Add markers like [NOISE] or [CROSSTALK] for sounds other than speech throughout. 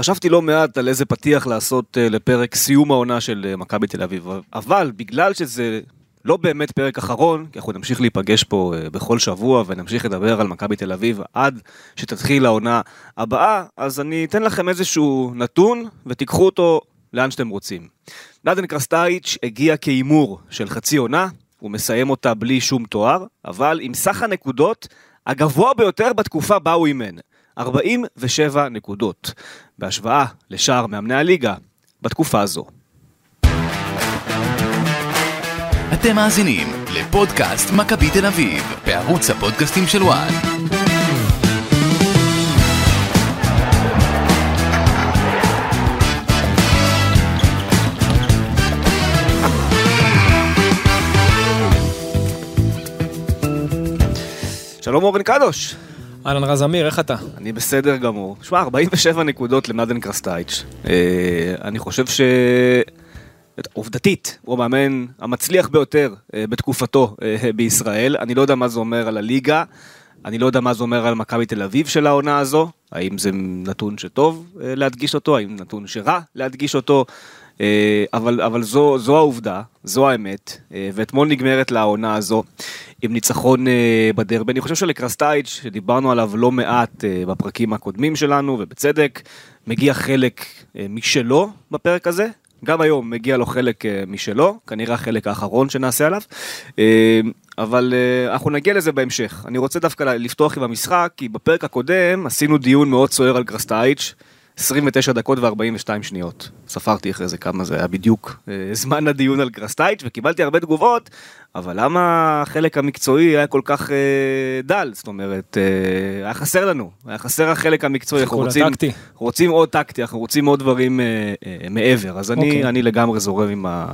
חשבתי לא מעט על איזה פתיח לעשות uh, לפרק סיום העונה של uh, מכבי תל אביב, אבל בגלל שזה לא באמת פרק אחרון, כי אנחנו נמשיך להיפגש פה uh, בכל שבוע ונמשיך לדבר על מכבי תל אביב עד שתתחיל העונה הבאה, אז אני אתן לכם איזשהו נתון ותיקחו אותו לאן שאתם רוצים. נדן קרסטייץ' הגיע כהימור של חצי עונה, הוא מסיים אותה בלי שום תואר, אבל עם סך הנקודות הגבוה ביותר בתקופה בה הוא אימן. 47 נקודות, בהשוואה לשאר מאמני הליגה בתקופה הזו. אתם מאזינים לפודקאסט מכבי תל אביב, בערוץ הפודקאסטים של וואן. שלום אורן קדוש. אהלן רז אמיר, איך אתה? אני בסדר גמור. שמע, 47 נקודות למדן קרסטייץ'. אה, אני חושב ש... עובדתית, הוא המאמן המצליח ביותר אה, בתקופתו אה, בישראל. אני לא יודע מה זה אומר על הליגה, אני לא יודע מה זה אומר על מכבי תל אביב של העונה הזו, האם זה נתון שטוב להדגיש אותו, האם נתון שרע להדגיש אותו. אבל, אבל זו, זו העובדה, זו האמת, ואתמול נגמרת לעונה הזו עם ניצחון בדרבי. אני חושב שלקרסטייץ', שדיברנו עליו לא מעט בפרקים הקודמים שלנו, ובצדק, מגיע חלק משלו בפרק הזה. גם היום מגיע לו חלק משלו, כנראה החלק האחרון שנעשה עליו, אבל אנחנו נגיע לזה בהמשך. אני רוצה דווקא לפתוח עם המשחק, כי בפרק הקודם עשינו דיון מאוד סוער על קרסטייץ', 29 דקות ו-42 שניות. ספרתי אחרי זה כמה זה היה בדיוק אה, זמן הדיון על קרסטייץ' וקיבלתי הרבה תגובות, אבל למה החלק המקצועי היה כל כך אה, דל? זאת אומרת, אה, היה חסר לנו, היה חסר החלק המקצועי, אנחנו רוצים, רוצים עוד טקטי, אנחנו רוצים עוד דברים אה, אה, מעבר, אז אני. אוקיי. אני לגמרי זורם עם, ה,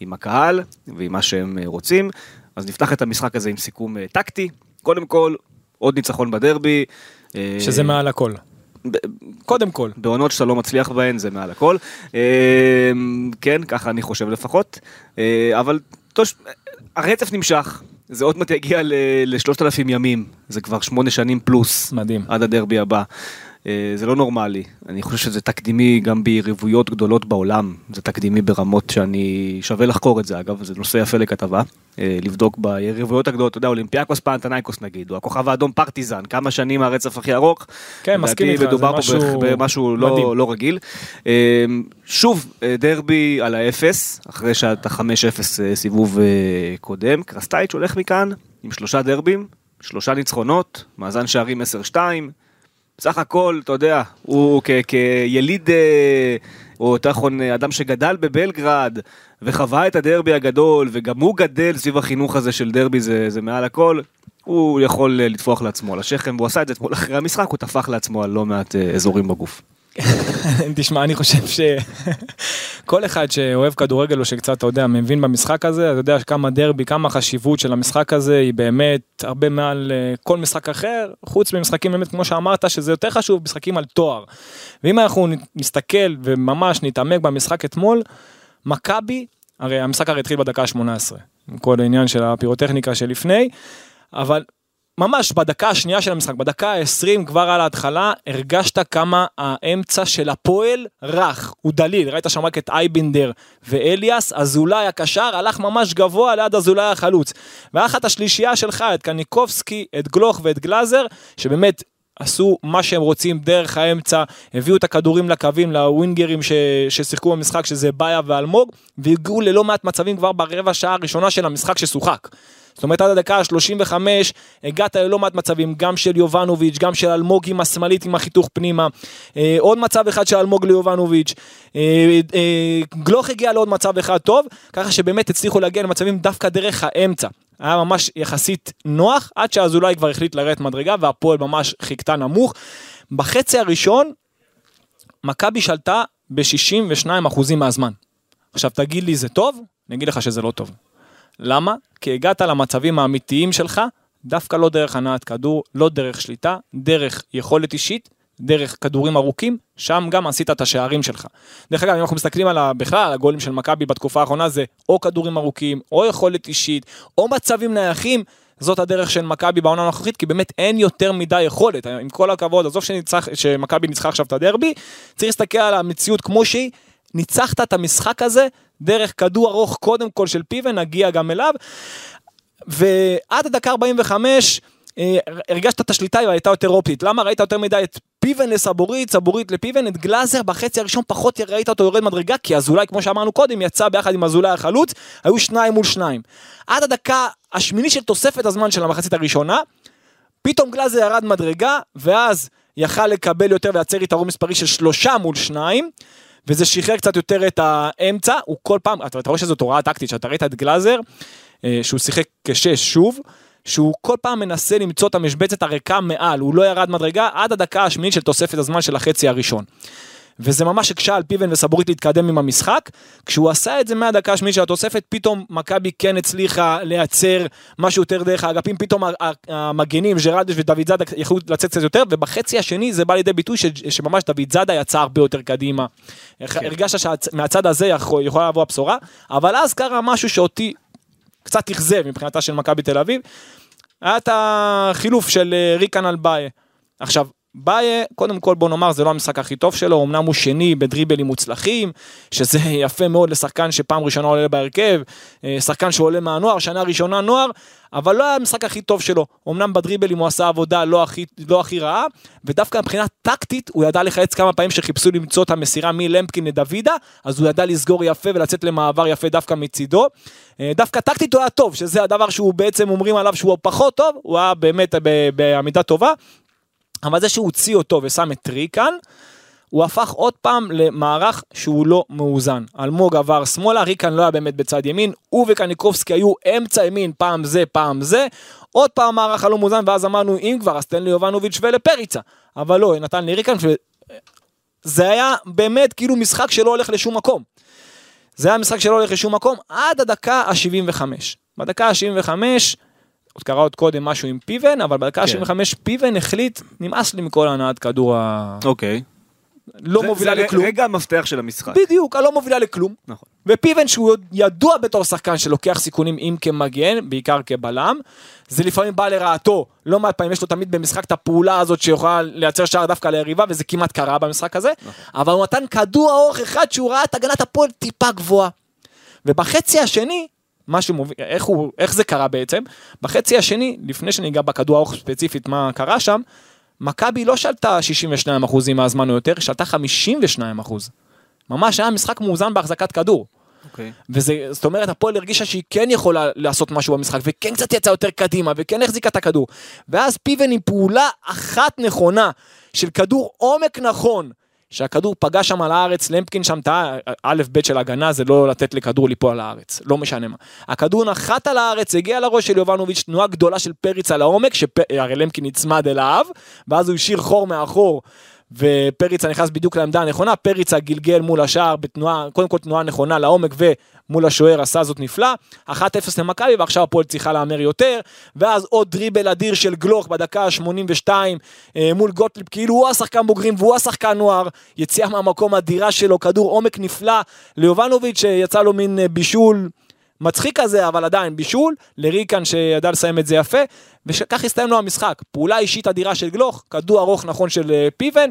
עם הקהל ועם מה שהם אה, רוצים. אז נפתח את המשחק הזה עם סיכום אה, טקטי. קודם כל, עוד ניצחון בדרבי. שזה מעל הכל. קודם כל. בעונות שאתה לא מצליח בהן זה מעל הכל. אה, כן, ככה אני חושב לפחות. אה, אבל הרצף נמשך. זה עוד מעט יגיע לשלושת אלפים ימים, זה כבר שמונה שנים פלוס. מדהים. עד הדרבי הבא. אה, זה לא נורמלי, אני חושב שזה תקדימי גם ביריבויות גדולות בעולם, זה תקדימי ברמות שאני שווה לחקור את זה אגב, זה נושא יפה לכתבה, אה, לבדוק ביריבויות הגדולות, אתה יודע, אולימפיאקוס פנתנייקוס נגיד, או הכוכב האדום פרטיזן, כמה שנים הרצף הכי ארוך, כן, מסכים איתך, זה משהו, במשהו לא, לא רגיל. אה, שוב, דרבי על האפס, אחרי שאתה 5-0 סיבוב קודם, קרסטייץ' הולך מכאן עם שלושה דרבים, שלושה ניצחונות, מאזן שערים 10-2, בסך הכל, אתה יודע, הוא כיליד, אה, או יותר נכון, אדם שגדל בבלגרד, וחווה את הדרבי הגדול, וגם הוא גדל סביב החינוך הזה של דרבי, זה, זה מעל הכל. הוא יכול אה, לטפוח לעצמו על השכם, והוא עשה את זה אתמול אחרי המשחק, הוא טפח לעצמו על לא מעט אה, אזורים בגוף. [LAUGHS] תשמע, אני חושב שכל אחד שאוהב כדורגל או שקצת, אתה יודע, מבין במשחק הזה, אתה יודע כמה דרבי, כמה החשיבות של המשחק הזה היא באמת הרבה מעל אה, כל משחק אחר, חוץ ממשחקים באמת, כמו שאמרת, שזה יותר חשוב, משחקים על תואר. ואם אנחנו נסתכל וממש נתעמק במשחק אתמול, מכבי, הרי המשחק הרי התחיל בדקה ה-18, עם כל העניין של הפירוטכניקה שלפני, אבל ממש בדקה השנייה של המשחק, בדקה ה-20 כבר על ההתחלה, הרגשת כמה האמצע של הפועל רך, הוא דליל, ראית שם רק את אייבינדר ואליאס, אזולאי הקשר הלך ממש גבוה ליד אזולאי החלוץ. את השלישייה שלך, את קניקובסקי, את גלוך ואת גלאזר, שבאמת עשו מה שהם רוצים דרך האמצע, הביאו את הכדורים לקווים, לווינגרים ש... ששיחקו במשחק, שזה באיה ואלמוג, והגיעו ללא מעט מצבים כבר ברבע שעה הראשונה של המשחק ששוחק. זאת אומרת עד הדקה ה-35 הגעת ללא מעט מצבים, גם של יובנוביץ', גם של אלמוג עם השמאלית עם החיתוך פנימה. אה, עוד מצב אחד של אלמוג ליובנוביץ'. אה, אה, גלוך הגיע לעוד מצב אחד טוב, ככה שבאמת הצליחו להגיע למצבים דווקא דרך האמצע. היה ממש יחסית נוח, עד שאזולאי כבר החליט לרדת מדרגה והפועל ממש חיכתה נמוך. בחצי הראשון, מכבי שלטה ב-62% מהזמן. עכשיו תגיד לי זה טוב? אני אגיד לך שזה לא טוב. למה? כי הגעת למצבים האמיתיים שלך, דווקא לא דרך הנעת כדור, לא דרך שליטה, דרך יכולת אישית, דרך כדורים ארוכים, שם גם עשית את השערים שלך. דרך אגב, אם אנחנו מסתכלים על ה, בכלל על הגולים של מכבי בתקופה האחרונה, זה או כדורים ארוכים, או יכולת אישית, או מצבים נייחים, זאת הדרך של מכבי בעונה הנוכחית, כי באמת אין יותר מדי יכולת. עם כל הכבוד, עזוב שניצח- שמכבי ניצחה עכשיו את הדרבי, צריך להסתכל על המציאות כמו שהיא. ניצחת את המשחק הזה דרך כדור ארוך קודם כל של פיבן, נגיע גם אליו. ועד הדקה 45 אה, הרגשת את השליטה היא הייתה יותר אופטית. למה ראית יותר מדי את פיבן לסבורית, סבורית לפיבן, את גלאזר בחצי הראשון פחות ראית אותו יורד מדרגה, כי אזולאי, כמו שאמרנו קודם, יצא ביחד עם אזולאי החלוץ, היו שניים מול שניים. עד הדקה השמיני של תוספת הזמן של המחצית הראשונה, פתאום גלאזר ירד מדרגה, ואז יכל לקבל יותר ולייצר יתרון מספרי של שלושה מול שניים. וזה שחרר קצת יותר את האמצע, הוא כל פעם, אתה, אתה רואה שזאת הוראה טקטית, שאתה ראית את גלאזר, אה, שהוא שיחק כשש שוב, שהוא כל פעם מנסה למצוא את המשבצת הריקה מעל, הוא לא ירד מדרגה עד הדקה השמינית של תוספת הזמן של החצי הראשון. וזה ממש הקשה על פיבן וסבורית להתקדם עם המשחק. כשהוא עשה את זה מהדקה השמינית של התוספת, פתאום מכבי כן הצליחה לייצר משהו יותר דרך האגפים, פתאום המגנים, ג'רלדש ודוד זאדה יכלו לצאת קצת יותר, ובחצי השני זה בא לידי ביטוי ש, שממש דוד זאדה יצא הרבה יותר קדימה. כן. הרגשת שמהצד הזה יכול, יכולה לבוא הבשורה, אבל אז קרה משהו שאותי קצת אכזב מבחינתה של מכבי תל אביב. היה את החילוף של אה, ריקן על באיה. עכשיו, באיה, קודם כל בוא נאמר, זה לא המשחק הכי טוב שלו, אמנם הוא שני בדריבלים מוצלחים, שזה [LAUGHS] יפה מאוד לשחקן שפעם ראשונה עולה בהרכב, אה, שחקן שעולה מהנוער, שנה ראשונה נוער, אבל לא היה המשחק הכי טוב שלו. אמנם בדריבלים הוא עשה עבודה לא הכי, לא הכי רעה, ודווקא מבחינה טקטית הוא ידע לחייץ כמה פעמים שחיפשו למצוא את המסירה מלמפקין לדוידה, אז הוא ידע לסגור יפה ולצאת למעבר יפה דווקא מצידו. אה, דווקא טקטית הוא היה טוב, שזה הדבר שהוא בעצם אומרים עליו שהוא פחות טוב, הוא היה באמת בעמידה טובה. אבל זה שהוא הוציא אותו ושם את ריקן, הוא הפך עוד פעם למערך שהוא לא מאוזן. אלמוג עבר שמאלה, ריקן לא היה באמת בצד ימין, הוא וקניקובסקי היו אמצע ימין, פעם זה, פעם זה. עוד פעם מערך הלא מאוזן, ואז אמרנו, אם כבר, אז תן ליובנוביץ' ולפריצה. אבל לא, נתן לי ריקן, זה היה באמת כאילו משחק שלא הולך לשום מקום. זה היה משחק שלא הולך לשום מקום עד הדקה ה-75. בדקה ה-75, עוד קרה עוד קודם משהו עם פיבן, אבל בדקה כן. ה-75 פיבן החליט, נמאס לי מכל הנעת כדור ה... אוקיי. לא זה- מובילה זה לכלום. רגע המפתח של המשחק. בדיוק, הלא מובילה לכלום. נכון. ופיבן שהוא ידוע בתור שחקן שלוקח סיכונים אם כמגן, בעיקר כבלם, זה לפעמים בא לרעתו, לא מעט פעמים יש לו תמיד במשחק את הפעולה הזאת שיכולה לייצר שער דווקא ליריבה, וזה כמעט קרה במשחק הזה, אבל הוא נתן כדור ארוך אחד שהוא ראה את הגנת הפועל טיפה גבוהה. ובחצי השני, מה שמוביל, איך, הוא, איך זה קרה בעצם? בחצי השני, לפני שניגע בכדור הארוך ספציפית מה קרה שם, מכבי לא שלטה 62% מהזמן או יותר, שלטה 52%. ממש היה משחק מאוזן בהחזקת כדור. אוקיי. וזה, זאת אומרת, הפועל הרגישה שהיא כן יכולה לעשות משהו במשחק, וכן קצת יצאה יותר קדימה, וכן החזיקה את הכדור. ואז פיבן עם פעולה אחת נכונה, של כדור עומק נכון, שהכדור פגע שם על הארץ, למפקין שם טעה, א' ב' של הגנה זה לא לתת לכדור ליפול על הארץ, לא משנה מה. הכדור נחת על הארץ, הגיע לראש של יובנוביץ', תנועה גדולה של פריץ על העומק, שהרי למקין נצמד אליו, ואז הוא השאיר חור מאחור. ופריצה נכנס בדיוק לעמדה הנכונה, פריצה גלגל מול השער בתנועה, קודם כל תנועה נכונה לעומק ומול השוער עשה זאת נפלא, 1-0 למכבי ועכשיו הפועל צריכה להמר יותר, ואז עוד דריבל אדיר של גלוך בדקה ה-82 אה, מול גוטליב, כאילו הוא השחקן בוגרים והוא השחקן נוער, יציאה מהמקום אדירה שלו, כדור עומק נפלא ליובנוביץ' שיצא לו מין אה, בישול. מצחיק כזה, אבל עדיין בישול, לריקן שידע לסיים את זה יפה, וכך הסתיים לו המשחק. פעולה אישית אדירה של גלוך, כדור ארוך נכון של אה, פיבן,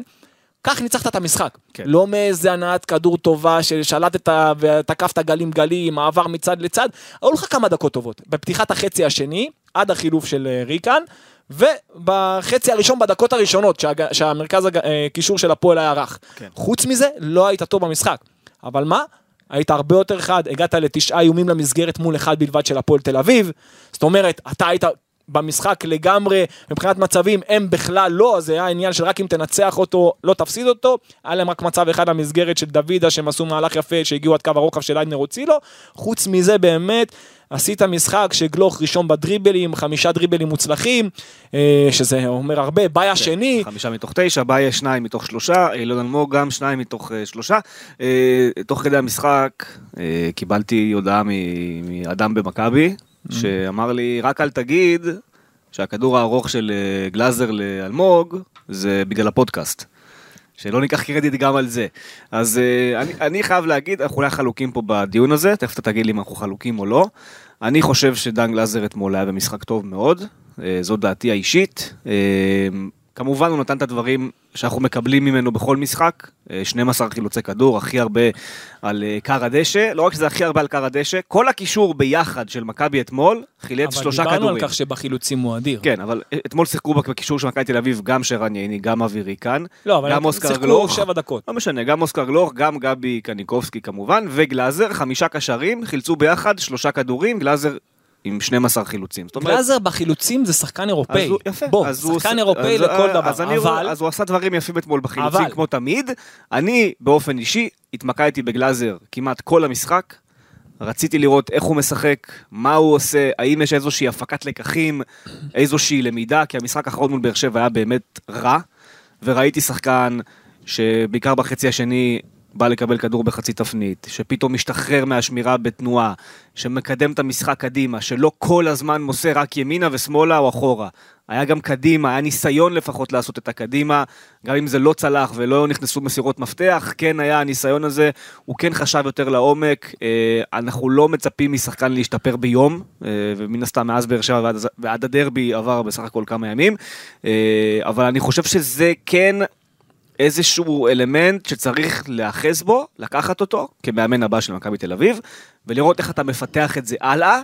כך ניצחת את המשחק. כן. לא מאיזה הנעת כדור טובה ששלטת ותקפת גלים גלים, מעבר מצד לצד, היו לך כמה דקות טובות. בפתיחת החצי השני, עד החילוף של אה, ריקן, ובחצי הראשון בדקות הראשונות, שהג... שהמרכז הקישור של הפועל היה רך. כן. חוץ מזה, לא היית טוב במשחק. אבל מה? היית הרבה יותר חד, הגעת לתשעה איומים למסגרת מול אחד בלבד של הפועל תל אביב. זאת אומרת, אתה היית במשחק לגמרי, מבחינת מצבים הם בכלל לא, אז זה היה עניין של רק אם תנצח אותו, לא תפסיד אותו. היה להם רק מצב אחד למסגרת של דוידה, שהם עשו מהלך יפה, שהגיעו עד קו הרוחב של איידנר הוציא לו. חוץ מזה באמת, עשית משחק שגלוך ראשון בדריבלים, חמישה דריבלים מוצלחים, אה, שזה אומר הרבה, באי השני. חמישה מתוך תשע, באיה שניים מתוך שלושה, אילון אלמוג גם שניים מתוך אה, שלושה. אה, תוך כדי המשחק אה, קיבלתי הודעה מאדם במכבי, שאמר לי, רק אל תגיד שהכדור הארוך של אה, גלאזר לאלמוג זה בגלל הפודקאסט. שלא ניקח קרדיט גם על זה. אז אה, אני, אני חייב להגיד, אנחנו אולי חלוקים פה בדיון הזה, תכף אתה תגיד לי אם אנחנו חלוקים או לא, אני חושב שדן גלאזר אתמול היה במשחק טוב מאוד, אה, זו דעתי האישית. אה, כמובן הוא נתן את הדברים שאנחנו מקבלים ממנו בכל משחק, אה, 12 חילוצי כדור, הכי הרבה על אה, כר הדשא, לא רק שזה הכי הרבה על כר הדשא, כל הקישור ביחד של מכבי אתמול חילץ שלושה אבל דיברנו כדורים. על כך שבחילוצים הוא אדיר. כן, אבל אתמול שיחקו בקישור של מכבי תל אביב גם שרן ייני, גם אבירי כאן, לא, אבל גם אוסקר גלוך. שבע דקות. לא משנה, גם אוסקר גלוך, גם גבי קניקובסקי כמובן, וגלאזר, חמישה קשרים, חילצו ביחד שלושה כדורים, גלאזר עם 12 חילוצים. גלאזר בחילוצים זה שחקן אז אירופאי. הוא, יפה, בוא, אז הוא שחקן עושה- אירופאי אז- לכל אז דבר. אני, אבל, אז הוא עשה דברים יפים אתמול בחילוצים אבל- כמו תמיד. אני באופן אישי התמקדתי בגלאזר כמעט כל המשחק. רציתי לראות איך הוא משחק, מה הוא עושה, האם יש איזושהי הפקת לקחים, איזושהי למידה, כי המשחק האחרון מול באר שבע היה באמת רע, וראיתי שחקן שבעיקר בחצי השני בא לקבל כדור בחצי תפנית, שפתאום משתחרר מהשמירה בתנועה, שמקדם את המשחק קדימה, שלא כל הזמן מוסר רק ימינה ושמאלה או אחורה. היה גם קדימה, היה ניסיון לפחות לעשות את הקדימה, גם אם זה לא צלח ולא נכנסו מסירות מפתח, כן היה הניסיון הזה, הוא כן חשב יותר לעומק, אה, אנחנו לא מצפים משחקן להשתפר ביום, אה, ומן הסתם מאז באר שבע ועד, הדרבי עבר בסך הכל כמה ימים, אה, אבל אני חושב שזה כן איזשהו אלמנט שצריך להיאחז בו, לקחת אותו כמאמן הבא של מכבי תל אביב, ולראות איך אתה מפתח את זה הלאה.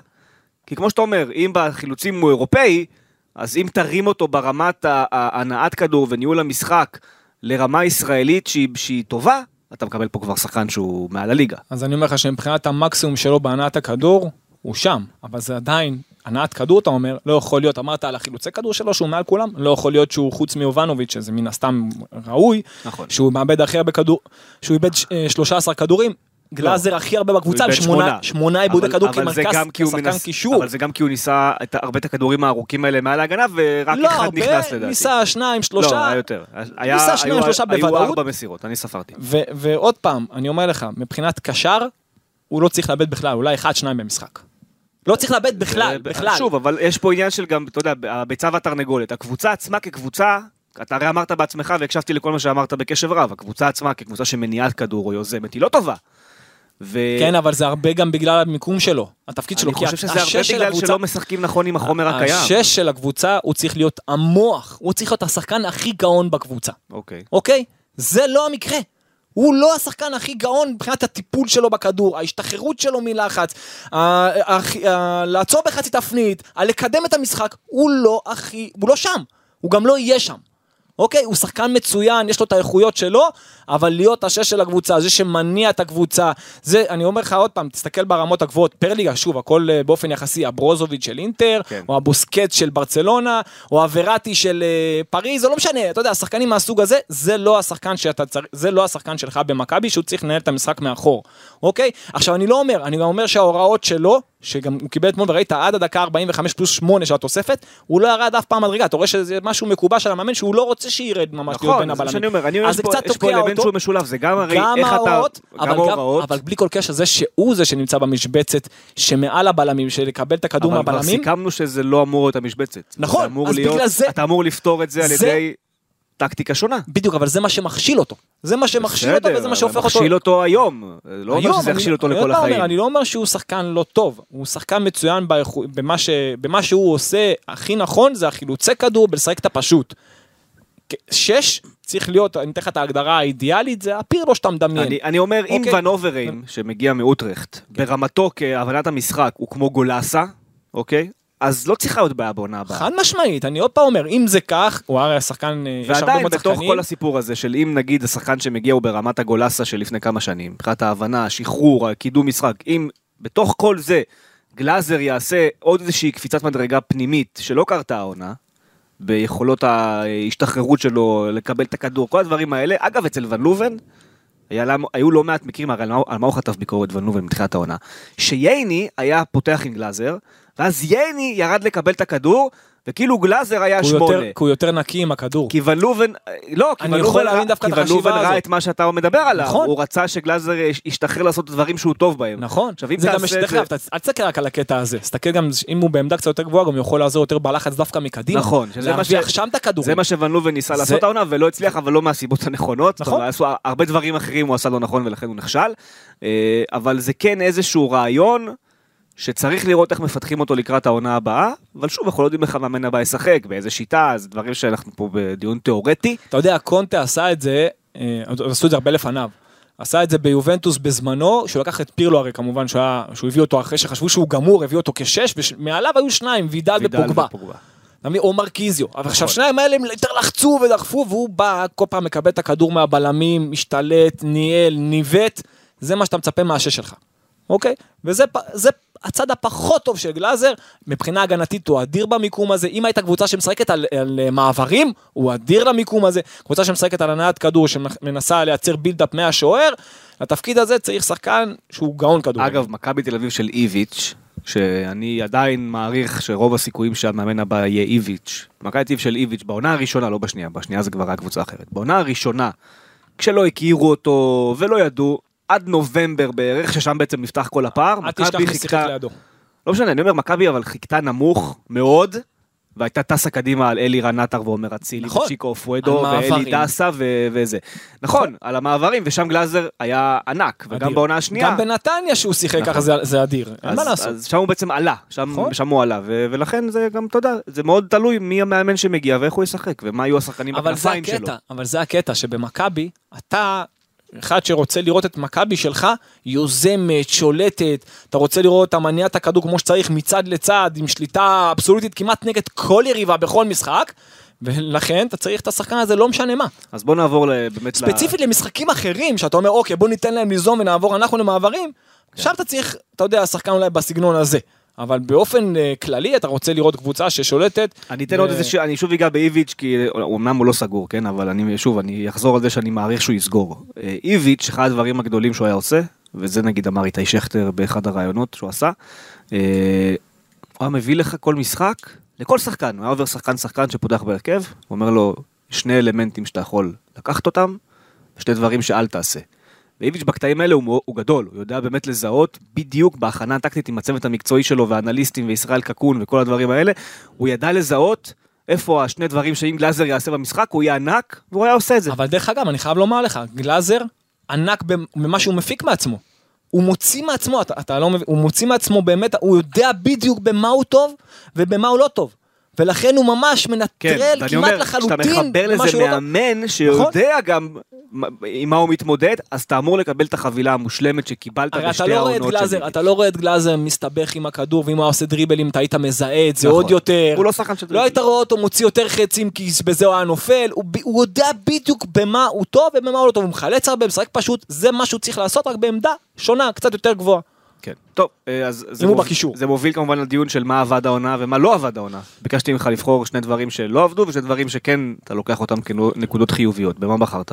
כי כמו שאתה אומר, אם בחילוצים הוא אירופאי, אז אם תרים אותו ברמת הנעת כדור וניהול המשחק לרמה ישראלית שהיא, שהיא טובה, אתה מקבל פה כבר שחקן שהוא מעל הליגה. אז אני אומר לך שמבחינת המקסימום שלו בהנעת הכדור, הוא שם, אבל זה עדיין, הנעת כדור אתה אומר, לא יכול להיות, אמרת על החילוצי כדור שלו שהוא מעל כולם, לא יכול להיות שהוא חוץ מיובנוביץ', שזה מן הסתם ראוי, נכון. שהוא מאבד הכי הרבה כדור, שהוא איבד אה, 13 כדורים, גלאזר הכי הרבה בקבוצה, שמונה, שמונה איבודי אבל- כדור כמרכז, מנס- קישור. אבל זה גם כי הוא ניסה את הרבה את הכדורים הארוכים האלה מעל ההגנה, ורק לא אחד נכנס לדעתי. ניסה שניים, לא, שלושה, היה יותר. היה, ניסה שניים, היו- שלושה היו בוודאות. ארבע מסירות, אני ספרתי. ו- ועוד פעם, אני אומר לך, מבחינת קשר, הוא לא צריך לאבד בכלל, אולי אחד, שניים במשחק. לא צריך לאבד בכלל, בכלל. שוב, אבל יש פה עניין של גם, אתה יודע, הביצה והתרנגולת. הקבוצה עצמה כקבוצה, אתה הרי אמרת בעצמך והקשבתי לכל מה שאמרת בקשב רב, הקבוצה עצמה כקבוצה שמניעת כדור או יוזמת היא לא טובה. ו... כן, אבל זה הרבה גם בגלל המיקום שלו, התפקיד שלו. אני חושב שזה הרבה של בגלל הקבוצה- שלא משחקים נכון עם החומר הקיים. השש של הקבוצה, הוא צריך להיות המוח, הוא צריך להיות השחקן הכי גאון בקבוצה, אוקיי. אוקיי? זה לא המקרה. הוא לא השחקן הכי גאון מבחינת הטיפול שלו בכדור, ההשתחררות שלו מלחץ, ה- ה- ה- לעצור בחצי תפנית, לקדם את המשחק, הוא לא הכי, הוא לא שם, הוא גם לא יהיה שם. אוקיי, הוא שחקן מצוין, יש לו את האיכויות שלו, אבל להיות השש של הקבוצה, זה שמניע את הקבוצה, זה, אני אומר לך עוד פעם, תסתכל ברמות הגבוהות, פרליגה, שוב, הכל אה, באופן יחסי, הברוזוביץ' של אינטר, כן. או הבוסקט של ברצלונה, או הווראטי של אה, פריז, או לא משנה, אתה יודע, השחקנים מהסוג הזה, זה לא השחקן שאתה צריך, זה לא השחקן שלך במכבי, שהוא צריך לנהל את המשחק מאחור, אוקיי? עכשיו, אני לא אומר, אני גם אומר שההוראות שלו, שגם הוא קיבל אתמול וראית עד הדקה 45 פלוס 8 של התוספת, הוא לא ירד אף פעם מדרגה, אתה רואה שזה משהו מקובע של המאמן שהוא לא רוצה שירד ממש להיות נכון, בין זה מה הבלמים. שאני אומר, אני אומר, אז זה פה- קצת יש פה תוקע אלמנט אותו. שהוא משולב, זה גם הרי גם איך אתה, ההוראות, אבל, גם ההוראות, אבל בלי כל קשר זה שהוא זה שנמצא במשבצת שמעל הבלמים, של לקבל את הכדור אבל כבר מהבלמים, סיכמנו שזה לא אמור להיות המשבצת. נכון, זה אז להיות- בגלל זה- אתה אמור לפתור את זה על זה- ידי טקטיקה שונה. בדיוק, אבל זה מה שמכשיל אותו. זה מה שמכשיל אותו וזה מה שהופך אותו. מכשיל אותו היום. לא אומר היום, שזה אני- יכשיל אותו לכל פעם אומר, החיים. אני לא אומר שהוא שחקן לא טוב, הוא שחקן מצוין באיכו- במה ש- במה שהוא עושה הכי נכון זה החילוצי כדור בלשחק את הפשוט. שש צריך להיות, אני אתן לך את ההגדרה האידיאלית, זה הפירלו שאתה מדמיין. אני, אני אומר, אם אוקיי. ון אוברהיים, שמגיע מאוטרכט, ברמתו כהבנת המשחק, הוא כמו גולסה, אוקיי? אז לא צריכה להיות בעיה בעונה הבאה. חד משמעית, אני עוד פעם אומר, אם זה כך, הוא הרי השחקן, אה, יש הרבה ועדיין מאוד בתוך שחקנים, כל הסיפור הזה של אם נגיד השחקן שמגיע הוא ברמת הגולסה של לפני כמה שנים, מבחינת ההבנה, השחרור, הקידום משחק, אם בתוך כל זה גלאזר יעשה עוד איזושהי קפיצת מדרגה פנימית שלא קרתה העונה, ביכולות ההשתחררות שלו, לקבל את הכדור, כל הדברים האלה, אגב אצל ון לובן, היה, היו לא מעט מקרים, הרי על מה- על מה הוא חטף ביקורת ון לובן מתחילת העונה, שייני היה פותח עם גלאזר, ואז ייני ירד לקבל את הכדור, וכאילו גלאזר היה שמונה. כי הוא יותר נקי עם הכדור. כי ון לובן, לא, כי אני ון יכול לובן להבין ראה- דווקא כי את ון לובן החשיבה ראה. את מה שאתה מדבר עליו, נכון. הוא רצה שגלאזר יש- ישתחרר לעשות את הדברים שהוא טוב בהם. נכון, עכשיו אם תעשה את דרך זה, אגב, ת- אל תסתכל רק על הקטע הזה, תסתכל גם, אם הוא בעמדה קצת יותר גבוהה, גם הוא יכול לעזור יותר בלחץ דווקא מקדימה. נכון, להרוויח שם את הכדורים. זה מה שוון לובן ניסה לעשות העונה ולא הצליח, אבל לא מהסיבות הנכונות. נכון. הרבה דברים אחרים הוא עשה לא נכון ולכן הוא נכשל. אה, אבל זה כן איזשהו רעיון שצריך לראות איך מפתחים אותו לקראת העונה הבאה, אבל שוב, אנחנו לא יודעים איך המאמן הבא ישחק, באיזה שיטה, זה דברים שאנחנו פה בדיון תיאורטי. אתה יודע, קונטה עשה את זה, אה, עשו את זה הרבה לפניו. עשה את זה ביובנטוס בזמנו, שהוא לקח את פירלו הרי כמובן, שהוא, היה, שהוא הביא אותו אחרי שחשבו שהוא גמור, הביא אותו כשש, ומעליו היו שניים, וידל ופוגבה. אתה מבין? או מרקיזיו. אבל עכשיו נכון. שניים האלה הם יותר לחצו ודחפו, והוא בא, כל פעם מקבל את הכדור מהבלמים, משתלט, ניהל, ניווט, זה מה שאתה מצפה מהשש שלך, אוקיי? וזה זה הצד הפחות טוב של גלאזר, מבחינה הגנתית הוא אדיר במיקום הזה, אם הייתה קבוצה שמשחקת על, על אה, מעברים, הוא אדיר למיקום הזה, קבוצה שמשחקת על הנעת כדור, שמנסה לייצר בילדאפ מהשוער, לתפקיד הזה צריך שחקן שהוא גאון כדור. אגב, מכבי תל אביב של איביץ', שאני עדיין מעריך שרוב הסיכויים שהמאמן הבא יהיה איביץ'. מכבי תל אביב של איביץ' בעונה הראשונה, לא בשנייה, בשנייה זה כבר היה קבוצה אחרת. בעונה הראשונה, כשלא הכירו אותו ולא ידעו, עד נובמבר בערך, ששם בעצם נפתח כל הפער, אל תשכח מי שיחק לידו. לא משנה, אני אומר, מכבי אבל חיכתה נמוך מאוד, והייתה טסה קדימה על אלירן עטר ועומר אצילי, נכון. וצ'יקו פואדו, ואלי. דסה ו- וזה. נכון, על המעברים, ושם גלאזר היה ענק, וגם אדיר. בעונה השנייה. גם בנתניה שהוא שיחק נכון. ככה זה- זה אדיר, אין אז, מה לעשות. אז שם הוא בעצם עלה, שם, נכון. שם הוא עלה, ו- ולכן זה גם, אתה יודע, זה מאוד תלוי מי המאמן שמגיע ואיך הוא ישחק, ומה יהיו השחקנים אבל זה בכנפיים שלו. אבל זה הקטע שבמכבי, אתה אחד שרוצה לראות את מכבי שלך יוזמת, שולטת, אתה רוצה לראות אותה מניעה את הכדור כמו שצריך מצד לצד, עם שליטה אבסולוטית כמעט נגד כל יריבה בכל משחק, ולכן אתה צריך את השחקן הזה לא משנה מה. אז בוא נעבור ל- באמת ספציפית למשחקים אחרים, שאתה אומר אוקיי בוא ניתן להם ליזום ונעבור אנחנו למעברים, כן. עכשיו אתה צריך, אתה יודע, שחקן אולי בסגנון הזה. אבל באופן אה, כללי אתה רוצה לראות קבוצה ששולטת. אני אתן ו- עוד איזה, ש... אני שוב אגע באיביץ', כי אמנם הוא לא סגור, כן, אבל אני שוב, אני אחזור על זה שאני מעריך שהוא יסגור. אה, איביץ', אחד הדברים הגדולים שהוא היה עושה, וזה נגיד אמר איתי שכטר באחד הראיונות שהוא עשה, אה, הוא היה מביא לך כל משחק, לכל שחקן, הוא היה עובר שחקן שחקן שפותח בהרכב, הוא אומר לו, שני אלמנטים שאתה יכול לקחת אותם, ושני דברים שאל תעשה. ואיביץ' בקטעים האלה הוא, הוא גדול, הוא יודע באמת לזהות בדיוק בהכנה הטקטית עם הצוות המקצועי שלו והאנליסטים וישראל קקון וכל הדברים האלה, הוא ידע לזהות איפה השני דברים שאם גלאזר יעשה במשחק הוא יהיה ענק והוא היה עושה את זה. אבל דרך אגב, אני חייב לומר לך, גלאזר ענק במ- במה שהוא מפיק מעצמו. הוא מוציא מעצמו, אתה, אתה לא מבין, הוא מוציא מעצמו באמת, הוא יודע בדיוק במה הוא טוב ובמה הוא לא טוב. ולכן הוא ממש מנטרל כן, כמעט אומר, לחלוטין כשאתה מחבר לזה לא. מאמן שיודע גם מה- עם מה הוא מתמודד, אז אתה אמור לקבל את החבילה המושלמת שקיבלת הרי אתה בשתי לא רואה את העונות של גלאזר, איביץ'. אתה לא רואה את גלאזר מסתבך עם הכדור, ואם הוא היה עושה דריבלים אתה היית מזהה את זה נכון. עוד יותר. הוא לא שחקן של לא היית רואה אותו מוציא יותר חצים כי בזה הוא היה נופל, הוא, ב- הוא יודע בדיוק במה הוא טוב ובמה הוא לא טוב, הוא מחלץ הרבה, משחק פשוט, זה מה שהוא צריך לעשות רק בעמדה שונה, קצת יותר גבוהה. כן. טוב, אה, אז זה, מוב... בקישור. זה מוביל כמובן לדיון של מה עבד העונה ומה לא עבד העונה. ביקשתי ממך לבחור שני דברים שלא עבדו ושני דברים שכן אתה לוקח אותם כנקודות חיוביות. במה בחרת?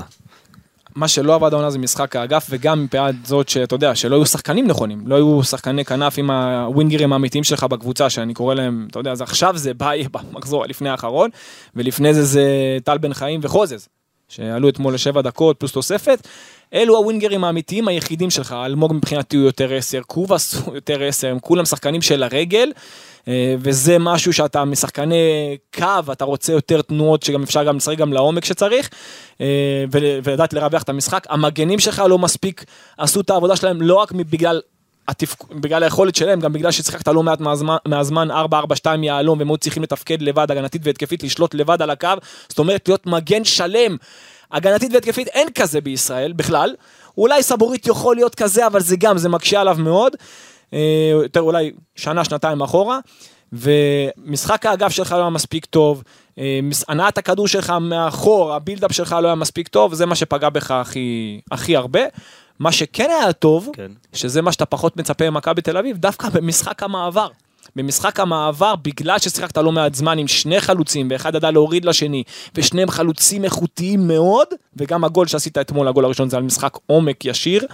מה שלא עבד העונה זה משחק האגף, וגם מפאת זאת שאתה יודע, שלא היו שחקנים נכונים, לא היו שחקני כנף עם הווינגרים האמיתיים שלך בקבוצה, שאני קורא להם, אתה יודע, אז עכשיו זה באי במחזור לפני האחרון, ולפני זה זה טל בן חיים וחוזז, שעלו אתמול לשבע דקות פלוס תוספת. אלו הווינגרים האמיתיים היחידים שלך, אלמוג מבחינתי הוא יותר עשר, קובאס [LAUGHS] הוא יותר עשר, הם כולם שחקנים של הרגל. אה, וזה משהו שאתה משחקני קו, אתה רוצה יותר תנועות שגם אפשר גם לשחק גם לעומק שצריך, אה, ול- ולדעת לרווח את המשחק. המגנים שלך לא מספיק עשו את העבודה שלהם לא רק בגלל... התפק... בגלל היכולת שלהם, גם בגלל ששיחקת לא מעט מהזמן, מהזמן 4-4-2 יהלום והם היו צריכים לתפקד לבד הגנתית והתקפית, לשלוט לבד על הקו, זאת אומרת להיות מגן שלם. הגנתית והתקפית אין כזה בישראל בכלל, אולי סבורית יכול להיות כזה, אבל זה גם, זה מקשה עליו מאוד. אה, יותר אולי שנה, שנתיים אחורה, ומשחק האגף שלך לא היה מספיק טוב, אה, הנעת הכדור שלך מאחור, הבילדאפ שלך לא היה מספיק טוב, זה מה שפגע בך הכי, הכי הרבה. מה שכן היה טוב, כן. שזה מה שאתה פחות מצפה ממכבי תל אביב, דווקא במשחק המעבר. במשחק המעבר, בגלל ששיחקת לא מעט זמן עם שני חלוצים, ואחד ידע להוריד לשני, ושניהם חלוצים איכותיים מאוד, וגם הגול שעשית אתמול, הגול הראשון זה על משחק עומק ישיר,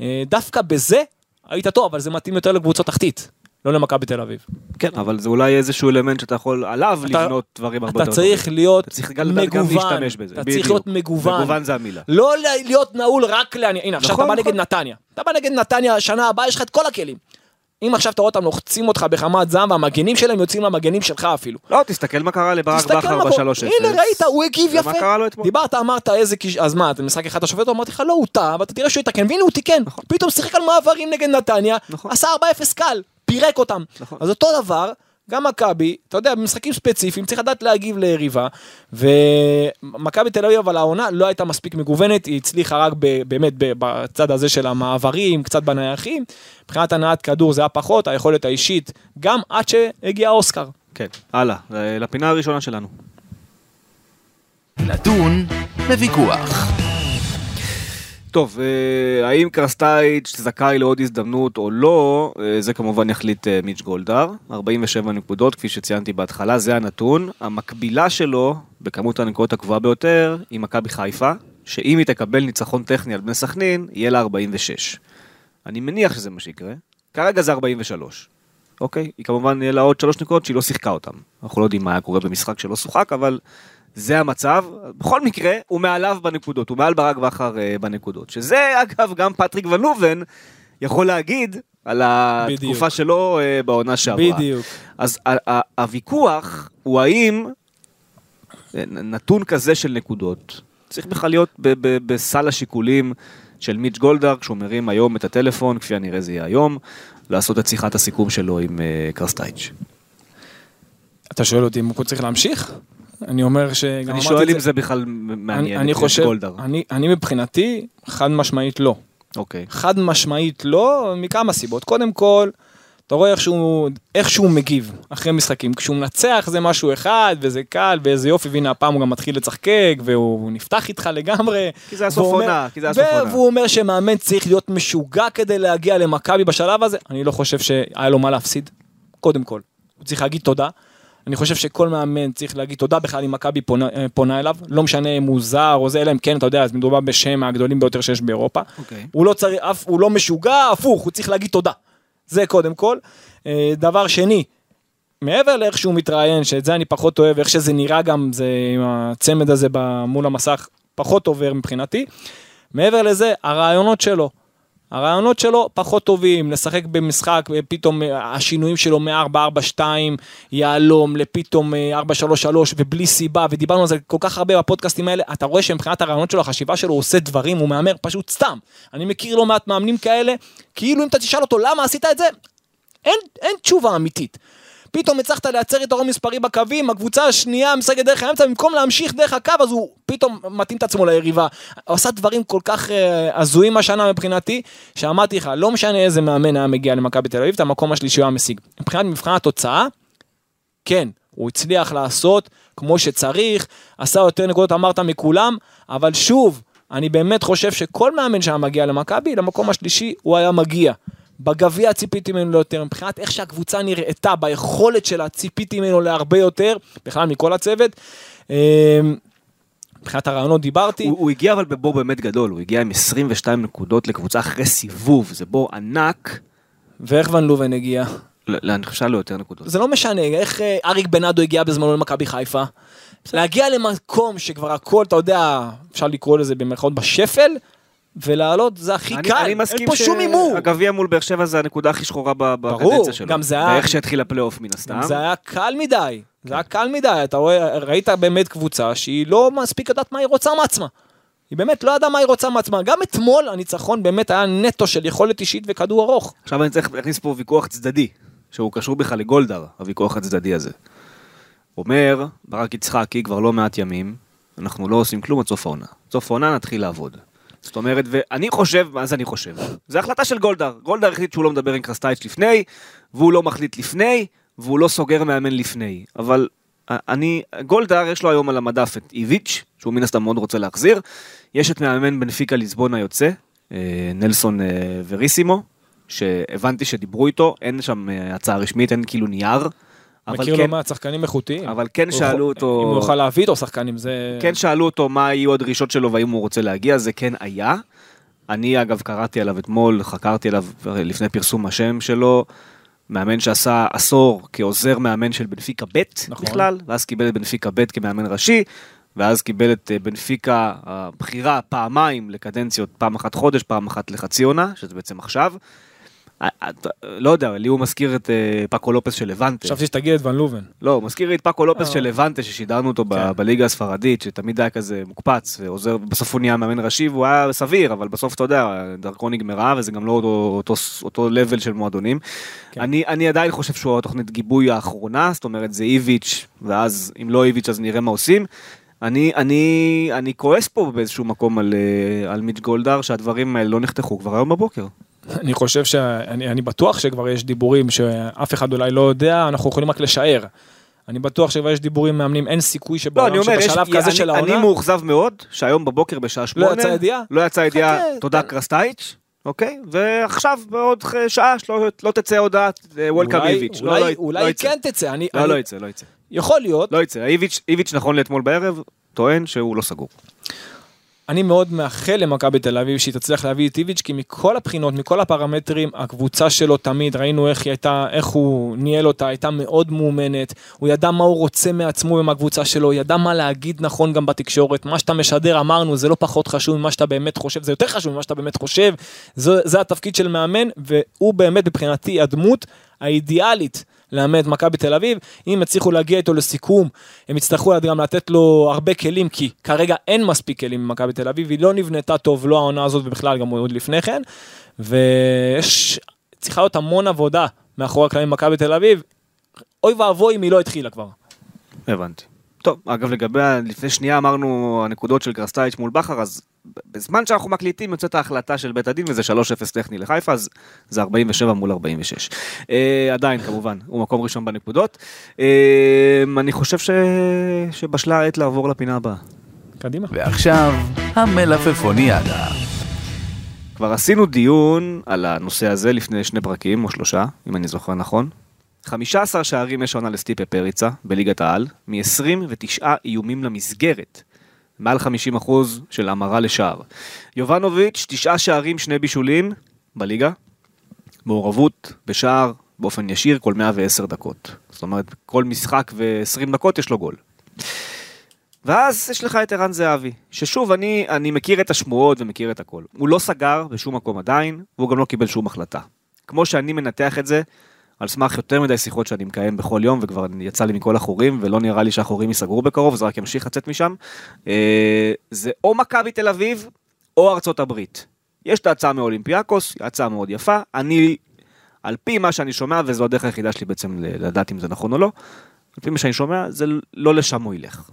אה, דווקא בזה היית טוב, אבל זה מתאים יותר לקבוצות תחתית, לא למכבי תל אביב. כן, אבל זה אולי איזשהו אלמנט שאתה יכול עליו אתה- לבנות דברים הרבה אתה יותר צריך להיות אתה צריך גם לדעת גם מגוון, להשתמש בזה, אתה. צריך להיות מגוון. מגוון זה המילה. לא להיות נעול רק ל... הנה, עכשיו נכון, אתה בא נכון. נגד נתניה. אתה בא נגד נתניה, שנה הבאה יש לך את כל הכלים. אם עכשיו אתה רואה אותם לוחצים אותך בחמת זעם, והמגנים שלהם יוצאים למגנים שלך אפילו. לא, תסתכל מה קרה לברק בכר מה קורה. ב-3-0. הנה ראית, הוא הגיב ומה יפה. קרה לו אתמול? דיברת, אמרת איזה כיש... אז מה, אתה משחק אחד אתה שופט? אמרתי לך, לא, הוא טעה, ואתה תראה שהוא יתקן, והנה הוא תיקן. פתאום שיחק על מעברים נגד נתניה, נכון. עשה 4-0 קל. פירק אותם. נכון. אז אותו דבר, גם מכבי, אתה יודע, במשחקים ספציפיים צריך לדעת להגיב ליריבה, ומכבי תל אביב אבל העונה לא הייתה מספיק מגוונת, היא הצליחה רק ב, באמת ב, בצד הזה של המעברים, קצת בנייחים, מבחינת הנעת כדור זה היה פחות, היכולת האישית, גם עד שהגיע האוסקר. כן, הלאה, אה, לפינה הראשונה שלנו. נתון לוויכוח. טוב, אה, האם קרסטייץ' זכאי לעוד הזדמנות או לא, אה, זה כמובן יחליט אה, מיץ' גולדהר. 47 נקודות, כפי שציינתי בהתחלה, זה הנתון. המקבילה שלו, בכמות הנקודות הגבוהה ביותר, היא מכבי חיפה, שאם היא תקבל ניצחון טכני על בני סכנין, יהיה לה 46. אני מניח שזה מה שיקרה. כרגע זה 43. אוקיי? היא כמובן יהיה לה עוד שלוש נקודות שהיא לא שיחקה אותן. אנחנו לא יודעים מה היה קורה במשחק שלא שוחק, אבל זה המצב. בכל מקרה, הוא מעליו בנקודות, הוא מעל ברק בכר אה, בנקודות. שזה, אגב, גם פטריק ון לובן יכול להגיד על התקופה בדיוק. שלו אה, בעונה שעברה. בדיוק. אז הוויכוח הוא האם אה, נתון כזה של נקודות צריך בכלל להיות בסל השיקולים של מיץ' גולדהר, כשהוא מרים היום את הטלפון, כפי הנראה זה יהיה היום, לעשות את שיחת הסיכום שלו עם אה, קרסטייץ'. אתה שואל אותי אם הוא צריך להמשיך? אני אומר שגם אני שואל אם זה בכלל מעניין אני, חושב, גולדהר. אני, אני מבחינתי, חד משמעית לא. אוקיי. חד משמעית לא, מכמה סיבות. קודם כל, אתה רואה איך שהוא, איך שהוא מגיב אחרי משחקים. כשהוא מנצח זה משהו אחד, וזה קל, ואיזה יופי, והנה הפעם הוא גם מתחיל לצחקק, והוא נפתח איתך לגמרי. כי זה היה סוף והוא אומר- עונה, כי זה היה סוף עונה. והוא אומר שמאמן צריך להיות משוגע כדי להגיע למכבי בשלב הזה. אני לא חושב שהיה לו מה להפסיד, קודם כל. הוא צריך להגיד תודה. אני חושב שכל מאמן צריך להגיד תודה בכלל אם מכבי פונה, אה, פונה אליו, לא משנה אם הוא זר או זה, אלא אם כן, אתה יודע, אז מדובר בשם הגדולים ביותר שיש באירופה. אוקיי. הוא לא צריך, אף, הוא לא משוגע, הפוך, הוא צריך להגיד תודה. זה קודם כל. אה, דבר שני, מעבר לאיך שהוא מתראיין, שאת זה אני פחות אוהב, איך שזה נראה גם, זה עם הצמד הזה מול המסך, פחות עובר מבחינתי. מעבר לזה, הרעיונות שלו. הרעיונות שלו פחות טובים, לשחק במשחק, פתאום אה, השינויים שלו מ-4-4-2, יהלום, לפתאום אה, 4-3-3, ובלי סיבה, ודיברנו על זה כל כך הרבה בפודקאסטים האלה, אתה רואה שמבחינת הרעיונות שלו, החשיבה שלו, הוא עושה דברים, הוא מהמר פשוט סתם. אני מכיר לא מעט מאמנים כאלה, כאילו אם אתה תשאל אותו למה עשית את זה, אין, אין תשובה אמיתית. פתאום הצלחת לייצר יתרון מספרי בקווים, הקבוצה השנייה משחקת דרך האמצע, במקום להמשיך דרך הקו, אז הוא פתאום מתאים את עצמו ליריבה. הוא עשה דברים כל כך אה, הזויים השנה מבחינתי, שאמרתי לך, לא משנה איזה מאמן היה מגיע למכבי תל אביב, את המקום השלישי הוא היה משיג. מבחינת מבחן התוצאה, כן, הוא הצליח לעשות כמו שצריך, עשה יותר נקודות אמרת מכולם, אבל שוב, אני באמת חושב שכל מאמן שהיה מגיע למכבי, למקום השלישי הוא היה מגיע. בגביע ציפיתי ממנו ליותר, מבחינת איך שהקבוצה נראתה, ביכולת שלה ציפיתי ממנו להרבה יותר, בכלל מכל הצוות. אה, מבחינת הרעיונות דיברתי. הוא, הוא הגיע אבל בבור באמת גדול, הוא הגיע עם 22 נקודות לקבוצה אחרי סיבוב, זה בור ענק, ואיך ון לובן הגיע? ל- אני חושב לו יותר נקודות. זה לא משנה, איך אה, אריק בנאדו הגיע בזמנו למכבי חיפה? להגיע למקום שכבר הכל, אתה יודע, אפשר לקרוא לזה במרכאות בשפל, ולעלות זה הכי אני, קל, אני אין פה שום הימור. שהגביע מול באר שבע זה הנקודה הכי שחורה בקדנציה שלו. גם זה היה- ואיך שהתחיל הפלייאוף מן הסתם. זה היה קל מדי, זה היה קל מדי, אתה רואה, ראית באמת קבוצה שהיא לא מספיק יודעת מה היא רוצה מעצמה. היא באמת לא ידעה מה היא רוצה מעצמה. גם אתמול הניצחון באמת היה נטו של יכולת אישית וכדור ארוך. עכשיו אני צריך להכניס פה ויכוח צדדי, שהוא קשור בכלל לגולדהר, הוויכוח הצדדי הזה. אומר ברק יצחקי כבר לא מעט ימים, אנחנו לא עושים כלום עד סוף העונה. סוף העונה נתחיל לעבוד. זאת אומרת, ואני חושב, מה זה אני חושב? זה החלטה של גולדהר. גולדהר החליט שהוא לא מדבר עם קרסטייץ' לפני, והוא לא מחליט לפני, והוא לא סוגר מאמן לפני. אבל אה, אני, גולדהר יש לו היום על המדף את איביץ', שהוא מן הסתם מאוד רוצה להחזיר. יש את מאמן בנפיקה ליסבון היוצא, אה, נלסון אה, וריסימו, שהבנתי שדיברו איתו, אין שם הצעה רשמית, אין כאילו נייר. אבל מכיר כן, לא מעט שחקנים איכותיים. אבל כן הוא שאלו יכול- אותו- אם הוא יוכל להביא איתו שחקנים, זה... כן שאלו אותו מה יהיו הדרישות שלו והאם הוא רוצה להגיע, זה כן היה. אני אגב קראתי עליו אתמול, חקרתי עליו לפני פרסום השם שלו, מאמן שעשה עשור כעוזר מאמן של בנפיקה ב' נכון. בכלל, ואז קיבל את בנפיקה ב' כמאמן ראשי, ואז קיבל את אה, בנפיקה הבכירה פעמיים לקדנציות, פעם אחת חודש, פעם אחת לחצי עונה, שזה בעצם עכשיו. לא יודע, לי הוא מזכיר את אה, פאקו לופס של לבנטה. חשבתי שתגיד את ון לובן. לא, הוא מזכיר לי את פאקו לופס אה. של לבנטה ששידרנו אותו כן. בליגה הספרדית, שתמיד היה כזה מוקפץ ועוזר, בסוף הוא נהיה מאמן ראשי והוא היה סביר, אבל בסוף אתה יודע, דרכו נגמרה וזה גם לא אותו, level של מועדונים. כן. אני, אני עדיין חושב שהוא התוכנית גיבוי האחרונה, זאת אומרת זה איביץ', ואז אם לא איביץ' אז נראה מה עושים. אני, אני, אני כועס פה באיזשהו מקום על, אה, על מיץ' גולדהר שהדברים האלה לא נחתכו כבר היום בבוקר. אני חושב שאני אני בטוח שכבר יש דיבורים שאף אחד אולי לא יודע, אנחנו יכולים רק לשער. אני בטוח שכבר יש דיבורים מאמנים, אין סיכוי לא, שבעולם אני אומר, יש, שבשלב כזה אני, של אני העונה, מאוכזב מאוד שהיום בבוקר בשעה שמונה, יצאה ידיעה? לא יצאה ידיעה, תודה. קרסטייץ', אוקיי? ועכשיו בעוד שעה שלא לא תצא הודעת וולקאם אולי- איביץ', לא, אולי- לא, אולי לא היא יצא. כן תצא, אני, לא, אני- לא יצא, לא יצא. יכול להיות, לא יצא. איביץ', איביץ' נכון לאתמול בערב, טוען שהוא לא סגור. אני מאוד מאחל למכבי תל אביב שהיא תצליח להביא את איביץ', כי מכל הבחינות, מכל הפרמטרים, הקבוצה שלו תמיד, ראינו איך היא הייתה, איך הוא ניהל אותה, הייתה מאוד מאומנת, הוא ידע מה הוא רוצה מעצמו ומהקבוצה שלו, ידע מה להגיד נכון גם בתקשורת, מה שאתה משדר, אמרנו, זה לא פחות חשוב ממה שאתה באמת חושב, זה יותר חשוב ממה שאתה באמת חושב, זה, זה התפקיד של מאמן, והוא באמת מבחינתי הדמות האידיאלית. לאמן את מכבי תל אביב, אם יצליחו להגיע איתו לסיכום, הם יצטרכו גם לתת לו הרבה כלים, כי כרגע אין מספיק כלים במכבי תל אביב, היא לא נבנתה טוב, לא העונה הזאת ובכלל גם עוד לפני כן, ויש, צריכה להיות המון עבודה מאחורי הקלעים במכבי תל אביב, אוי ואבוי אם היא לא התחילה כבר. הבנתי. טוב, אגב לגבי, לפני שנייה אמרנו הנקודות של קרסטייץ' מול בכר, אז בזמן שאנחנו מקליטים יוצאת ההחלטה של בית הדין וזה 3-0 טכני לחיפה, אז זה 47 מול 46. אה, עדיין כמובן, הוא מקום ראשון בנקודות. אה, אני חושב ש... שבשלה העת לעבור לפינה הבאה. קדימה. ועכשיו, המלפפוניאדה. כבר עשינו דיון על הנושא הזה לפני שני פרקים או שלושה, אם אני זוכר נכון. 15 שערים יש עונה לסטיפה פריצה בליגת העל, מ-29 איומים למסגרת. מעל 50% של המרה לשער. יובנוביץ', תשעה שערים, שני בישולים בליגה. מעורבות בשער באופן ישיר כל 110 דקות. זאת אומרת, כל משחק ו-20 דקות יש לו גול. ואז יש לך את ערן זהבי, ששוב, אני, אני מכיר את השמועות ומכיר את הכל. הוא לא סגר בשום מקום עדיין, והוא גם לא קיבל שום החלטה. כמו שאני מנתח את זה, על סמך יותר מדי שיחות שאני מקיים בכל יום, וכבר יצא לי מכל החורים, ולא נראה לי שהחורים ייסגרו בקרוב, זה רק ימשיך לצאת משם. אה, זה או מכבי תל אביב, או ארצות הברית. יש את ההצעה מאולימפיאקוס, הצעה מאוד יפה. אני, על פי מה שאני שומע, וזו הדרך היחידה שלי בעצם לדעת אם זה נכון או לא, על פי מה שאני שומע, זה לא לשם הוא ילך.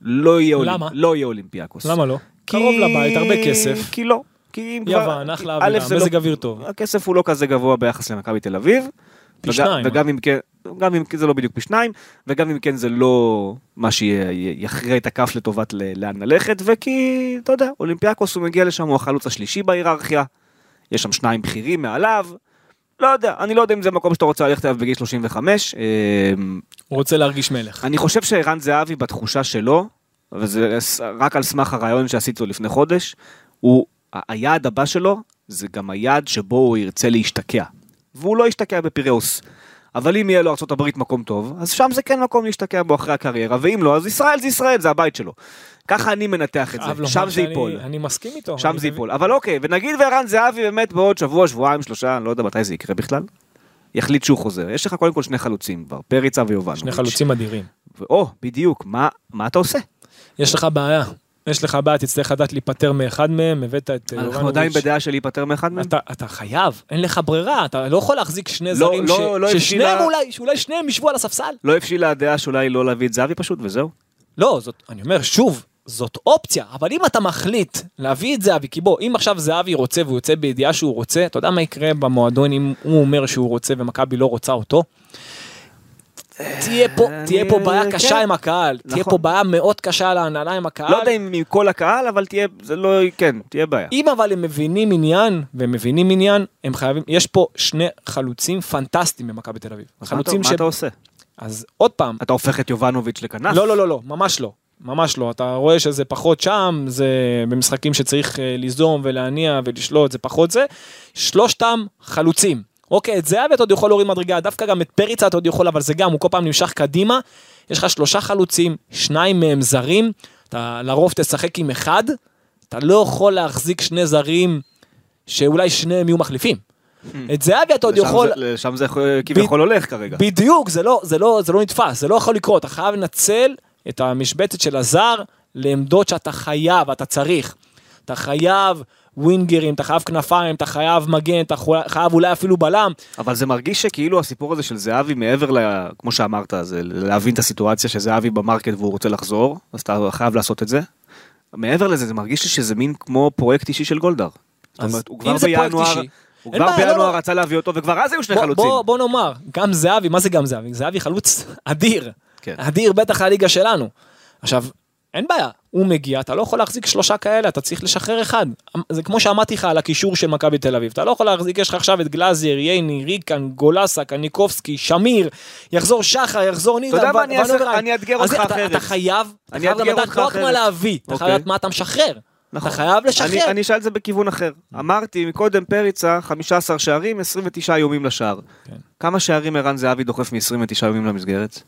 לא יהיה, אולימפ... למה? לא יהיה אולימפיאקוס. למה לא? כי- קרוב לבית, הרבה כסף. כי לא. כי אם יוון, אחלה א', אווירה, מזג לא- אוויר טוב. הכסף הוא לא כזה גבוה ביחס למכבי תל אביב. פי שניים, וגם אם כן, גם אם זה לא בדיוק פי שניים, וגם אם כן זה לא מה שיכריע את הכף לטובת לאן ללכת, וכי, אתה יודע, אולימפיאקוס הוא מגיע לשם, הוא החלוץ השלישי בהיררכיה, יש שם שניים בכירים מעליו, לא יודע, אני לא יודע אם זה מקום שאתה רוצה ללכת אליו בגיל 35. אמ, הוא רוצה להרגיש מלך. אני חושב שערן זהבי בתחושה שלו, וזה רק על סמך הרעיון שעשיתי לו לפני חודש, הוא, היעד הבא שלו זה גם היעד שבו הוא ירצה להשתקע. והוא לא ישתקע בפיראוס. אבל אם יהיה לו ארה"ב מקום טוב, אז שם זה כן מקום להשתקע בו אחרי הקריירה, ואם לא, אז ישראל זה ישראל, זה הבית שלו. ככה אני מנתח את זה, שם זה ייפול. אני מסכים איתו. שם זה ייפול. אבל אוקיי, ונגיד וערן זהבי באמת בעוד שבוע, שבועיים, שלושה, אני לא יודע מתי זה יקרה בכלל, יחליט שהוא חוזר. יש לך קודם כל שני חלוצים כבר, פריצה ויובנוביץ'. שני חלוצים אדירים. או, בדיוק, מה אתה עושה? יש לך בעיה. יש לך בעיה, תצטרך לדעת להיפטר מאחד מהם, הבאת את אה, אנחנו עדיין. בדעה של להיפטר מאחד מהם? אתה, אתה חייב, אין לך ברירה, אתה לא יכול להחזיק שני לא- זרים לא- ש, לא ששניהם הבשילה- אולי, שאולי שניהם ישבו על הספסל. לא הבשילה הדעה שאולי לא להביא את זהבי פשוט, וזהו? לא, זאת, אני אומר שוב, זאת אופציה, אבל אם אתה מחליט להביא את זהבי, כי בוא, אם עכשיו זהבי רוצה והוא יוצא בידיעה שהוא רוצה, אתה יודע מה יקרה במועדון אם הוא אומר שהוא רוצה ומכבי לא רוצה אותו? תהיה פה, אני- תהיה פה בעיה כן. קשה עם הקהל, תהיה נכון. פה בעיה מאוד קשה להנהלה עם הקהל. לא יודע אם מכל הקהל, אבל תהיה, זה לא, כן, תהיה בעיה. אם אבל הם מבינים עניין, והם מבינים עניין, הם חייבים, יש פה שני חלוצים פנטסטיים במכבי תל אביב. אז מה אתה- חלוצים מה אתה עושה? אז עוד פעם, אתה הופך את יובנוביץ' לכנף? לא, לא, לא, לא, ממש לא. ממש לא. אתה רואה שזה פחות שם, זה במשחקים שצריך אה, ליזום ולהניע ולשלוט, זה פחות זה. שלושתם חלוצים. אוקיי, את זהבי אתה עוד יכול להוריד מדרגה, דווקא גם את פריצה אתה עוד יכול, אבל זה גם, הוא כל פעם נמשך קדימה. יש לך שלושה חלוצים, שניים מהם זרים, אתה לרוב תשחק עם אחד, אתה לא יכול להחזיק שני זרים שאולי שניהם יהיו מחליפים. את זהבי אתה עוד יכול... לשם זה יכול- כביכול הולך כרגע. בדיוק, זה לא, זה, לא, זה לא נתפס, זה לא יכול לקרות, אתה חייב לנצל את המשבצת של הזר לעמדות שאתה חייב, אתה צריך. אתה חייב ווינגרים, אתה חייב כנפיים, אתה חייב מגן, אתה חייב אולי אפילו בלם. אבל זה מרגיש שכאילו הסיפור הזה של זהבי מעבר ל... כמו שאמרת, זה להבין את הסיטואציה שזהבי ב market והוא רוצה לחזור, אז אתה חייב לעשות את זה. מעבר לזה, זה מרגיש לי שזה מין כמו פרויקט אישי של גולדהר. זאת אז אומרת, הוא כבר בינואר, אישי, הוא כבר לא, בינואר לא. רצה להביא אותו, וכבר אז היו שני חלוצים. בוא, בוא נאמר, גם זהבי, מה זה גם זהבי? זהבי חלוץ אדיר. כן. אדיר בטח לליגה שלנו. עכשיו, אין בעיה, הוא מגיע, אתה לא יכול להחזיק שלושה כאלה, אתה צריך לשחרר אחד. זה כמו שאמרתי לך על הקישור של מכבי תל אביב, אתה לא יכול להחזיק, יש לך עכשיו את גלאזר, ייני, ריקן, גולסה, קניקובסקי, שמיר, יחזור שחר, יחזור נירה. יודע מה, אני ונוברהיים. אני אאתגר אותך אתה- אחרת. אתה חייב, אתה אני חייב אאתגר לדעת לא רק מה. להביא, אתה חייב אוקיי. לדעת מה אתה משחרר. נכון. אתה חייב לשחרר. אני, אני אשאל את זה בכיוון אחר. אמרתי מקודם פריצה, 15 שערים, 29 איומים לשער. כן. כמה שערים ערן זהבי דוחף מ-29 איומים למסגרת?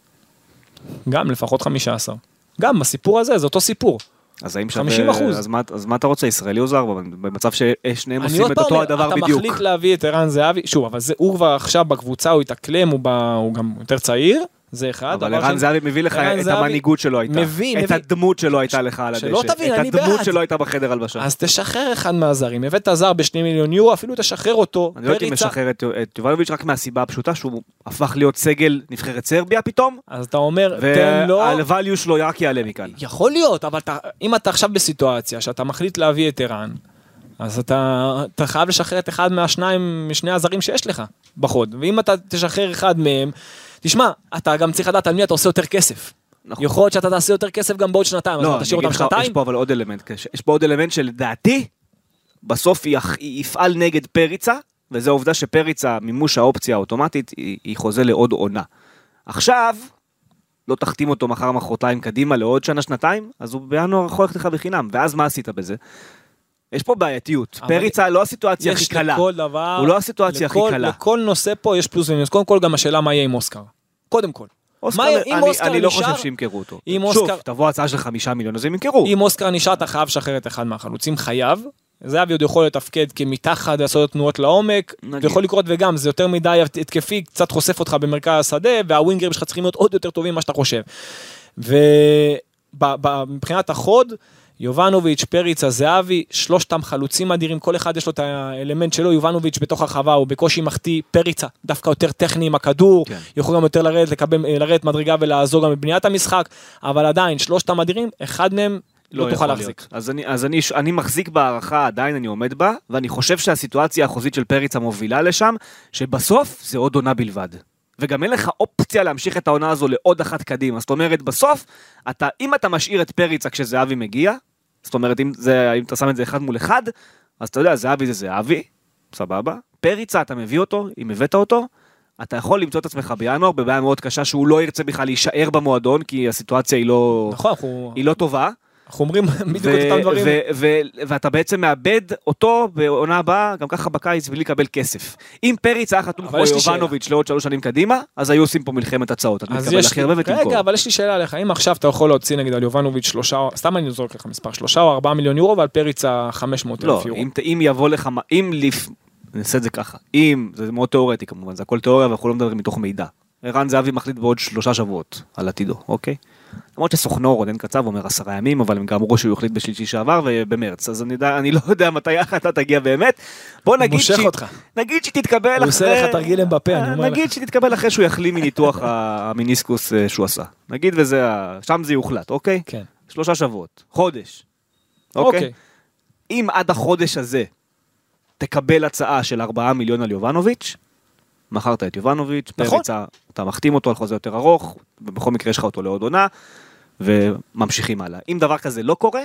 גם לפחות 15. גם בסיפור הזה, זה אותו סיפור. אז האם שווה... 50 אחוז. אז מה, אז מה אתה רוצה, ישראלי או זר? במצב ששניהם עושים את אותו הדבר אתה בדיוק. מחליט להביא את ערן זהבי, שוב, אבל זה, הוא כבר עכשיו בקבוצה, הוא התאקלם, הוא, הוא גם יותר צעיר, זה אחד. אבל ערן זהבי מביא לך את המנהיגות שלו הייתה. מביא, את מביא. הדמות שלו הייתה לך על הדשא. שלא תבין, אני את הדמות בעד. שלו הייתה בחדר הלבשה. אז תשחרר אחד מהזרים, הבאת זר בשני מיליון יורו, אפילו תשחרר אותו, אני לא הייתי. משחרר את את יובנוביץ' רק מהסיבה הפשוטה שהוא הפך להיות סגל נבחרת סרביה פתאום, אז אתה אומר, תן לו, וה-value שלו רק יעלה מכאן. יכול להיות, אבל אתה, אם אתה עכשיו בסיטואציה שאתה מחליט להביא את ערן, אז אתה, אתה חייב לשחרר את אחד מהשניים, משני הזרים שיש לך בחוד, ואם אתה תשחרר אחד מהם, תשמע, אתה גם צריך לדעת על מי אתה עושה יותר כסף. נכון. יכול להיות שאתה תעשה יותר כסף גם בעוד שנתיים, אז לא, מה, אני תשאיר אותם לך, יש שנתיים? פה אבל עוד אלמנט. יש פה עוד אלמנט שלדעתי, בסוף יח- יפעל נגד פריצה, וזה העובדה שפריצה, מימוש האופציה האוטומטית, היא היא חוזה לעוד עונה. עכשיו, לא תחתים אותו מחר מחרתיים קדימה לעוד שנה שנתיים, אז הוא בינואר יכול ללכת לך בחינם, ואז מה עשית בזה? יש פה בעייתיות, פריצה לא הסיטואציה הכי קלה. דבר, הוא לא הסיטואציה הכי לכל- קלה. לכל נושא פה יש פלוס ומינוס, קודם כל גם השאלה מה יהיה עם אוסקר. קודם כל. אוסקר, מה יהיה- אם אני- אוסקר אני לא נשאר- חושב שימכרו אותו. אם שוב, אוסקר- תבוא הצעה של חמישה מיליון, אז הם ימכרו. אם אוסקר נשאר אתה חייב לשחרר את אחד מהחלוצים, חייב. זהבי עוד יכול לתפקד כמתחת, לעשות תנועות לעומק, נגיד. ויכול לקרות וגם, זה יותר מדי התקפי, קצת חושף אותך במרכז השדה, והווינגרים שלך צריכים להיות עוד יותר טובים ממה שאתה חושב. ומבחינת החוד, יובנוביץ', פריצה, זהבי, שלושתם חלוצים אדירים, כל אחד יש לו את האלמנט שלו, יובנוביץ' בתוך הרחבה הוא בקושי מחטיא, פריצה דווקא יותר טכני עם הכדור, כן. יכול גם יותר לרדת, לקבל, לרדת מדרגה ולעזור גם בבניית המשחק, אבל עדיין שלושתם אדירים, אחד מהם לא, תוכל יכול להחזיק. להיות. אז, אני, אז אני, אני מחזיק בהערכה, עדיין אני עומד בה, ואני חושב שהסיטואציה החוזית של פריצה מובילה לשם, שבסוף זה עוד עונה בלבד. וגם אין לך אופציה להמשיך את העונה הזו לעוד אחת קדימה. זאת אומרת, בסוף, אתה, אם אתה משאיר את פריצה כשזהבי מגיע, זאת אומרת, אם, זה, אם אתה שם את זה אחד מול אחד, אז אתה יודע, זהבי זה זהבי, סבבה. פריצה, אתה מביא אותו, אם הבאת אותו, אתה יכול למצוא את עצמך בינואר בבעיה מאוד קשה שהוא לא ירצה בכלל להישאר במועדון, כי הסיטואציה היא לא, נכון, היא לא טובה. אנחנו אומרים בדיוק את אותם דברים. ו- ו- ואתה בעצם מאבד אותו בעונה הבאה, גם ככה בקיץ, בלי לקבל כסף. אם פריץ היה חתום כמו. יובנוביץ' לעוד שלוש שנים קדימה, אז היו עושים פה מלחמת הצעות. אתה מתקבל הכי הרבה ותמכור. רגע, אבל יש לי שאלה עליך, אם עכשיו אתה יכול להוציא נגיד על יובנוביץ' שלושה, סתם אני זורק לך מספר, שלושה או ארבעה מיליון יורו ועל פריצה 500 לא, אלף יורו. אם ת- אם יבוא לך, אם לפ... נעשה את זה ככה, אם, זה מאוד תיאורטי כמובן, זה הכל תיאוריה ואנחנו לא מדברים מתוך מידע. ערן זהבי מחליט בעוד שלושה שבועות על עתידו, אוקיי? למרות שסוכנו רונן קצב אומר עשרה ימים, אבל הם גם אמרו שהוא החליט בשלישי שעבר ובמרץ, אז אני, יודע, אני לא יודע מתי [LAUGHS] ההחלטה תגיע באמת. בוא נגיד, אותך. נגיד שתתקבל אחרי... הוא עושה לך תרגיל עם בפה, אני אומר לך. נגיד שתתקבל אחרי שהוא יחלים מניתוח המיניסקוס אה, שהוא עשה. נגיד וזה, שם זה יוחלט, אוקיי? כן. שלושה שבועות, חודש. אוקיי? אוקיי. אם עד החודש הזה תקבל הצעה של 4 מיליון על יובנוביץ', מכרת את יובנוביץ', נכון. פריצה, אתה מחתים אותו על חוזה יותר ארוך, ובכל מקרה יש לך אותו לעוד עונה, וממשיכים הלאה. אם דבר כזה לא קורה,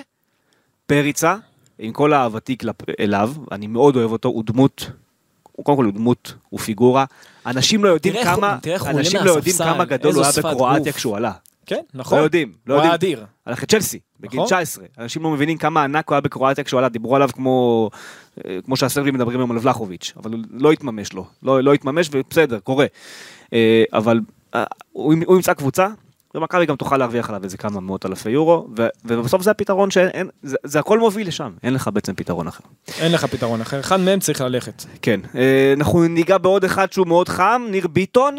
פריצה, עם כל אהבתי אליו, אני מאוד אוהב אותו, הוא דמות, הוא קודם כל הוא דמות, הוא פיגורה. אנשים לא יודעים תראה כמה, תראה אנשים לא יודעים כמה גדול הוא היה בקרואטיה. כשהוא עלה. כן, לא נכון. יודעים, לא הוא היה יודעים. אדיר. הלך לצ'לסי, בגיל נכון. 19. אנשים לא מבינים כמה ענק הוא היה בקרואטיה כשהוא עלה, דיברו עליו כמו, אה, כמו שהסרבים מדברים היום על ולחוביץ', אבל לא התממש לו, לא, לא התממש ובסדר, קורה. אה, אבל אה, הוא, הוא ימצא קבוצה, ומכבי גם תוכל להרוויח עליו איזה כמה מאות אלפי יורו, ו- ובסוף זה הפתרון שאין, אין- זה, זה הכל מוביל לשם, אין לך בעצם פתרון אחר. אין לך פתרון אחר, אחד מהם צריך ללכת. כן, אנחנו ניגע בעוד אחד שהוא מאוד חם, ניר ביטון,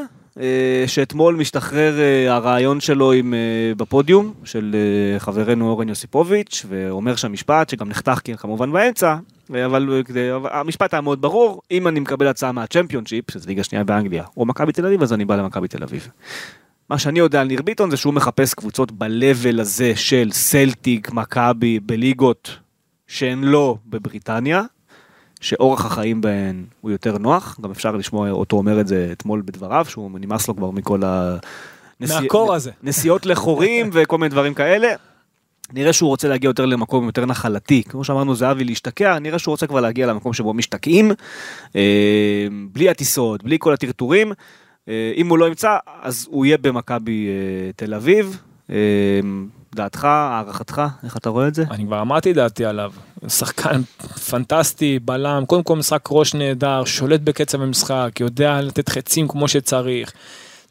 שאתמול משתחרר אה, הרעיון שלו עם, אה, בפודיום של אה, חברנו אורן יוסיפוביץ', ואומר שם משפט שגם נחתך כי- כמובן באמצע, אה, אבל אה, המשפט היה מאוד ברור, אם אני מקבל הצעה מהצ'מפיונשיפ, שזה ליגה שנייה באנגליה, או מכבי תל אביב, אז אני בא למכבי תל אביב. מה שאני יודע על ניר ביטון זה שהוא מחפש קבוצות ב-level הזה של סלטיק, מכבי, בליגות שהן לא בבריטניה, שאורח החיים בהן הוא יותר נוח, גם אפשר לשמוע אותו אומר את זה אתמול בדבריו, שהוא נמאס לו כבר מכל ה... מהקור הזה. [LAUGHS] נסיעות לחורים וכל מיני דברים כאלה. נראה שהוא רוצה להגיע יותר למקום יותר נחלתי, כמו שאמרנו זהבי להשתקע, נראה שהוא רוצה כבר להגיע למקום שבו משתקעים, אה, בלי הטיסות, בלי כל הטרטורים. אה, אם הוא לא ימצא, אז הוא יהיה במכבי אה, תל אביב. אה, דעתך, הערכתך, איך אתה רואה את זה? אני כבר אמרתי דעתי עליו, שחקן פנטסטי, בלם, קודם כל משחק ראש נהדר, שולט בקצב המשחק, יודע לתת חצים כמו שצריך,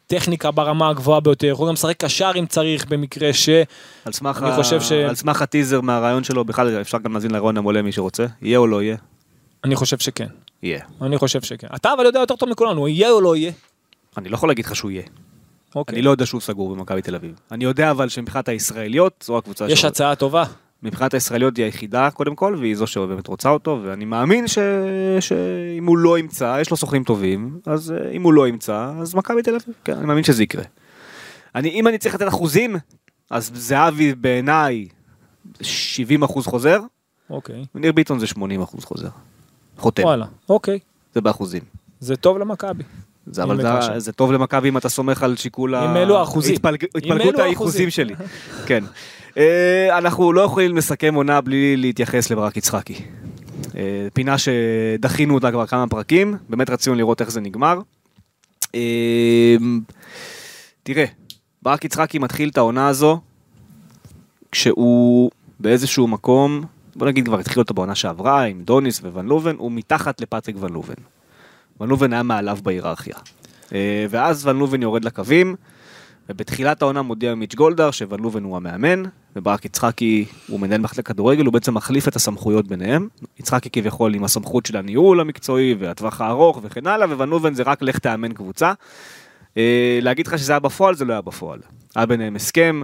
טכניקה ברמה הגבוהה ביותר, יכול גם לשחק קשר אם צריך במקרה ש... על סמך, אני ה... חושב ש- על סמך הטיזר מהרעיון שלו, בכלל אפשר גם להאזין לרעיון המולה מי שרוצה, יהיה או לא יהיה? אני חושב שכן, יהיה. אני חושב שכן. אתה אבל יודע יותר טוב מכולנו, יהיה או לא יהיה? אני לא יכול להגיד לך שהוא יהיה. אוקיי. אני לא יודע שהוא סגור במכבי תל אביב. אני יודע אבל שמבחינת הישראליות, זו הקבוצה יש שלו. הצעה טובה. מבחינת הישראליות היא היחידה קודם כל, והיא זו שבאמת רוצה אותו, ואני מאמין ש... שאם הוא לא ימצא, יש לו סוכנים טובים, אז אה, אם הוא לא ימצא, אז מכבי תל אביב, כן, אני מאמין שזה יקרה. אני, אם אני צריך לתת אחוזים, אז זהבי בעיניי 70 אחוז חוזר, אוקיי. וניר ביטון זה 80 אחוז חוזר. חותם, וואלה, אוקיי. זה באחוזים. זה טוב למכבי. זה, אבל זה. זה טוב למכבי אם אתה סומך על שיקול אם אלו האחוזים. התפלגות האחוזים. שלי. [LAUGHS] כן. אה, אנחנו לא יכולים לסכם עונה בלי להתייחס לברק יצחקי. אה, פינה שדחינו אותה כבר כמה פרקים, באמת רצינו לראות איך זה נגמר. אה, תראה, ברק יצחקי מתחיל את העונה הזו כשהוא באיזשהו מקום, בוא נגיד כבר התחיל אותו בעונה שעברה עם דוניס וון לובן, הוא מתחת לפטריק ון לובן. ון לובן היה מעליו בהיררכיה. אה, ואז ון לובן יורד לקווים, ובתחילת העונה מודיע מיץ' גולדהר שוון לובן הוא המאמן, וברק יצחקי הוא מנהל מחלקת כדורגל, הוא בעצם מחליף את הסמכויות ביניהם. יצחקי כביכול עם הסמכות של הניהול המקצועי והטווח הארוך וכן הלאה, וון לובן זה רק לך תאמן קבוצה. אה, להגיד לך שזה היה בפועל, זה לא היה בפועל. היה ביניהם הסכם,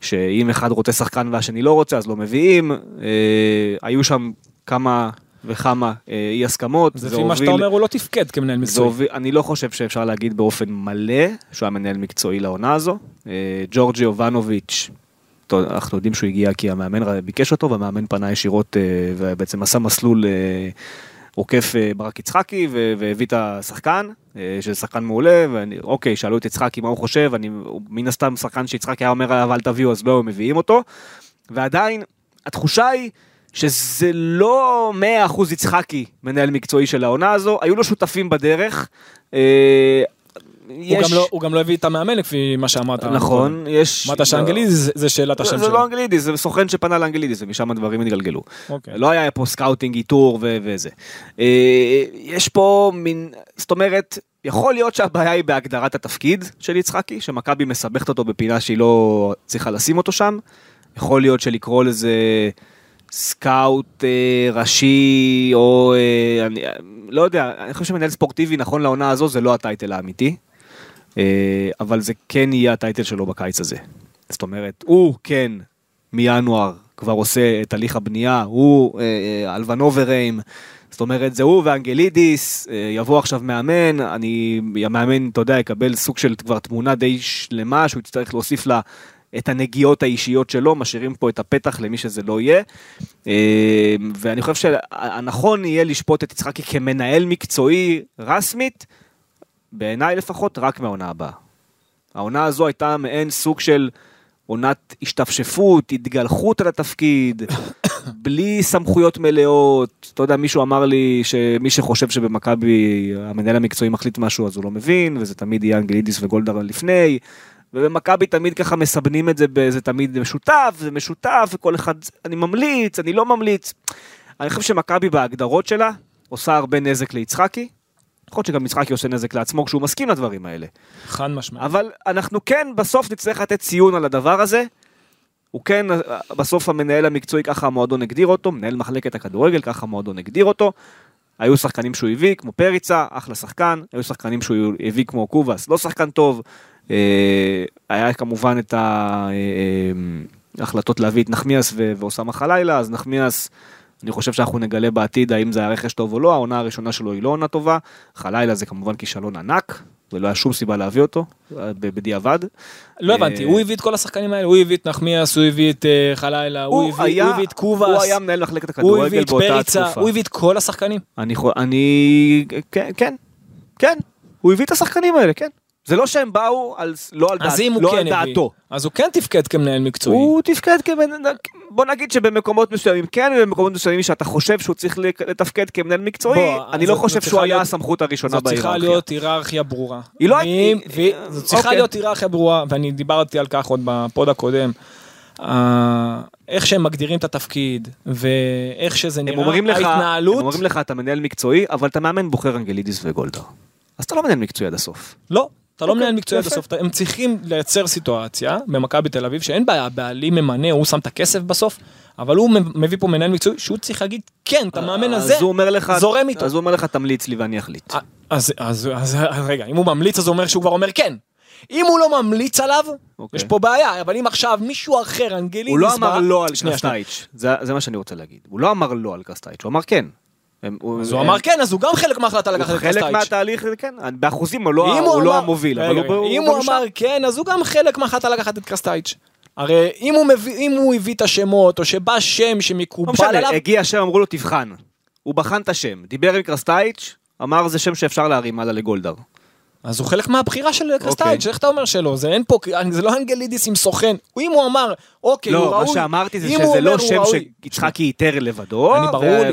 שאם אחד רוצה שחקן והשני לא רוצה, אז לא מביאים. אה, היו שם כמה וכמה אה, אי הסכמות. אז לפי מה שאתה אומר הוא לא תפקד כמנהל זה מקצועי. הוביל, אני לא חושב שאפשר להגיד באופן מלא שהוא היה מנהל מקצועי לעונה הזו. אה, ג'ורג'י יובנוביץ', אנחנו יודעים שהוא הגיע כי המאמן ביקש אותו והמאמן פנה ישירות אה, ובעצם עשה מסלול עוקף ברק יצחקי והביא את השחקן, שזה שחקן מעולה, ואוקיי, שאלו את יצחקי מה הוא חושב, אני, מן הסתם שחקן שיצחקי היה אומר אבל תביאו אז לא, מביאים אותו, ועדיין התחושה היא שזה לא 100% יצחקי מנהל מקצועי של העונה הזו, היו לו שותפים בדרך. אה, הוא יש- גם לא- הוא גם לא הביא את המאמן לפי מה שאמרת. נכון, יש... אמרת שאנגלידי זה- זה שאלת השם זה שלו. לא אנגלידיס, זה סוכן שפנה לאנגלידיס ומשם הדברים התגלגלו. אוקיי. לא היה פה scouting, איתור ו- וזה. אה, יש פה מין, זאת אומרת, יכול להיות שהבעיה היא בהגדרת התפקיד של יצחקי, שמכבי מסבכת אותו בפינה שהיא לא צריכה לשים אותו שם. יכול להיות שלקרוא לזה scout אה, ראשי, או אה, אני לא יודע, אני חושב שמנהל ספורטיבי נכון לעונה הזו זה לא ה title האמיתי. אה, אבל זה כן יהיה ה title שלו בקיץ הזה. זאת אומרת, הוא כן מינואר כבר עושה את הליך הבנייה, הוא אה, אה, על ונוברהיים, זאת אומרת זה הוא ואנגלידיס, אה, יבוא עכשיו מאמן, אני, המאמן, אתה יודע, יקבל סוג של כבר תמונה די שלמה, שהוא יצטרך להוסיף לה את הנגיעות האישיות שלו, משאירים פה את הפתח למי שזה לא יהיה. אה, ואני חושב שהנכון יהיה לשפוט את יצחקי כמנהל מקצועי רסמית, בעיניי לפחות, רק מהעונה הבאה. העונה הזו הייתה מעין סוג של עונת השתפשפות, התגלחות על התפקיד, [COUGHS] בלי סמכויות מלאות. אתה יודע, מישהו אמר לי שמי שחושב שבמכבי המנהל המקצועי מחליט משהו אז הוא לא מבין, וזה תמיד יהיה אנגלידיס וגולדהר לפני. ובמכבי תמיד ככה מסבנים את זה באיזה תמיד משותף, זה משותף, וכל אחד, אני ממליץ, אני לא ממליץ. אני חושב שמכבי בהגדרות שלה עושה הרבה נזק ליצחקי, יכול להיות שגם יצחקי עושה נזק לעצמו כשהוא מסכים לדברים האלה. חד משמעית. אבל אנחנו כן בסוף נצטרך לתת ציון על הדבר הזה. הוא כן, בסוף המנהל המקצועי ככה המועדון הגדיר אותו, מנהל מחלקת הכדורגל ככה המועדון הגדיר אותו. היו שחקנים שהוא הביא, כמו פריצה, אחלה שחקן, היו שחקנים שהוא הביא כמו קובאס, לא שחקן טוב. אה, היה כמובן את ההחלטות להביא את נחמיאס ואוסאמה חלילה, אז נחמיאס, אני חושב שאנחנו נגלה בעתיד האם זה היה רכש טוב או לא, העונה הראשונה שלו היא לא עונה טובה, חלילה זה כמובן כישלון ענק, ולא היה שום סיבה להביא אותו, אה, בדיעבד. לא הבנתי, הוא הביא את כל השחקנים האלה, הוא הביא את נחמיאס, הוא הביא את אה, חלילה, הוא הביא את קובאס, הוא היה מנהל מחלקת הכדורגל באותה תקופה. הוא הביא את כל השחקנים? אני, כן, כן, כן, הוא הביא את השחקנים האלה, כן. זה לא שהם באו על, לא על, דעת, לא כן על דעתו. אז הוא כן תפקד כמנהל מקצועי. הוא תפקד כמנהל, בוא נגיד שבמקומות מסוימים כן, ובמקומות מסוימים שאתה חושב שהוא צריך לתפקד כמנהל מקצועי, בוא, אני לא חושב שהוא היה הסמכות הראשונה בהיררכיה. זו צריכה להיות היררכיה ברורה. היא לא... זו צריכה אוקיי. להיות היררכיה ברורה, ואני דיברתי על כך עוד בפוד הקודם. איך שהם מגדירים את התפקיד, ואיך שזה נראה, ההתנהלות. הם אומרים לך, אתה מנהל מקצועי, אבל אתה מאמן בוחר אנגלידיס וגולדהר. אז אתה לא מנהל מקצועי עד הסוף. לא, אתה לא אוקיי, מנהל מקצועי עד הסוף, הם צריכים לייצר סיטואציה במכבי תל אביב שאין בעיה, הבעלים ממנה, הוא שם את הכסף בסוף, אבל הוא מביא פה מנהל מקצועי שהוא צריך להגיד, כן, את המאמן הזה, זורם איתו. אז הוא אומר לך, תמליץ לי ואני אחליט. אז רגע, אם הוא ממליץ אז הוא אומר שהוא כבר אומר כן. אם הוא לא ממליץ עליו, אוקיי. יש פה בעיה, אבל אם עכשיו מישהו אחר, אנגלי, הוא לא אמר לא על קרסטייץ', זה מה שאני רוצה להגיד. הוא לא אמר לא על קרסטייץ', הוא אמר כן. הם, אז הוא אמר כן, אז הוא גם חלק מההחלטה לקחת את קסטייץ'. חלק מהתהליך, כן, באחוזים הוא לא, המוביל, אבל אם הוא אמר כן, אז הוא גם חלק מההחלטה לקחת את קסטייץ'. הרי אם הוא, מביא, אם הוא הביא את השמות, או שבא שם שמקובל לא עליו... הגיע שם, אמרו לו תבחן. הוא בחן את השם, דיבר עם קרסטייץ', אמר זה שם שאפשר להרים הלאה לגולדהר. אז הוא חלק מהבחירה של קרסטייץ', אוקיי. איך אתה אומר שלא? זה אין פה, זה לא אנגלידיס עם סוכן. אם הוא אמר, אוקיי, הוא ראוי. לא, מה שאמרתי זה שזה לא שם שיצחקי איתר לבדו,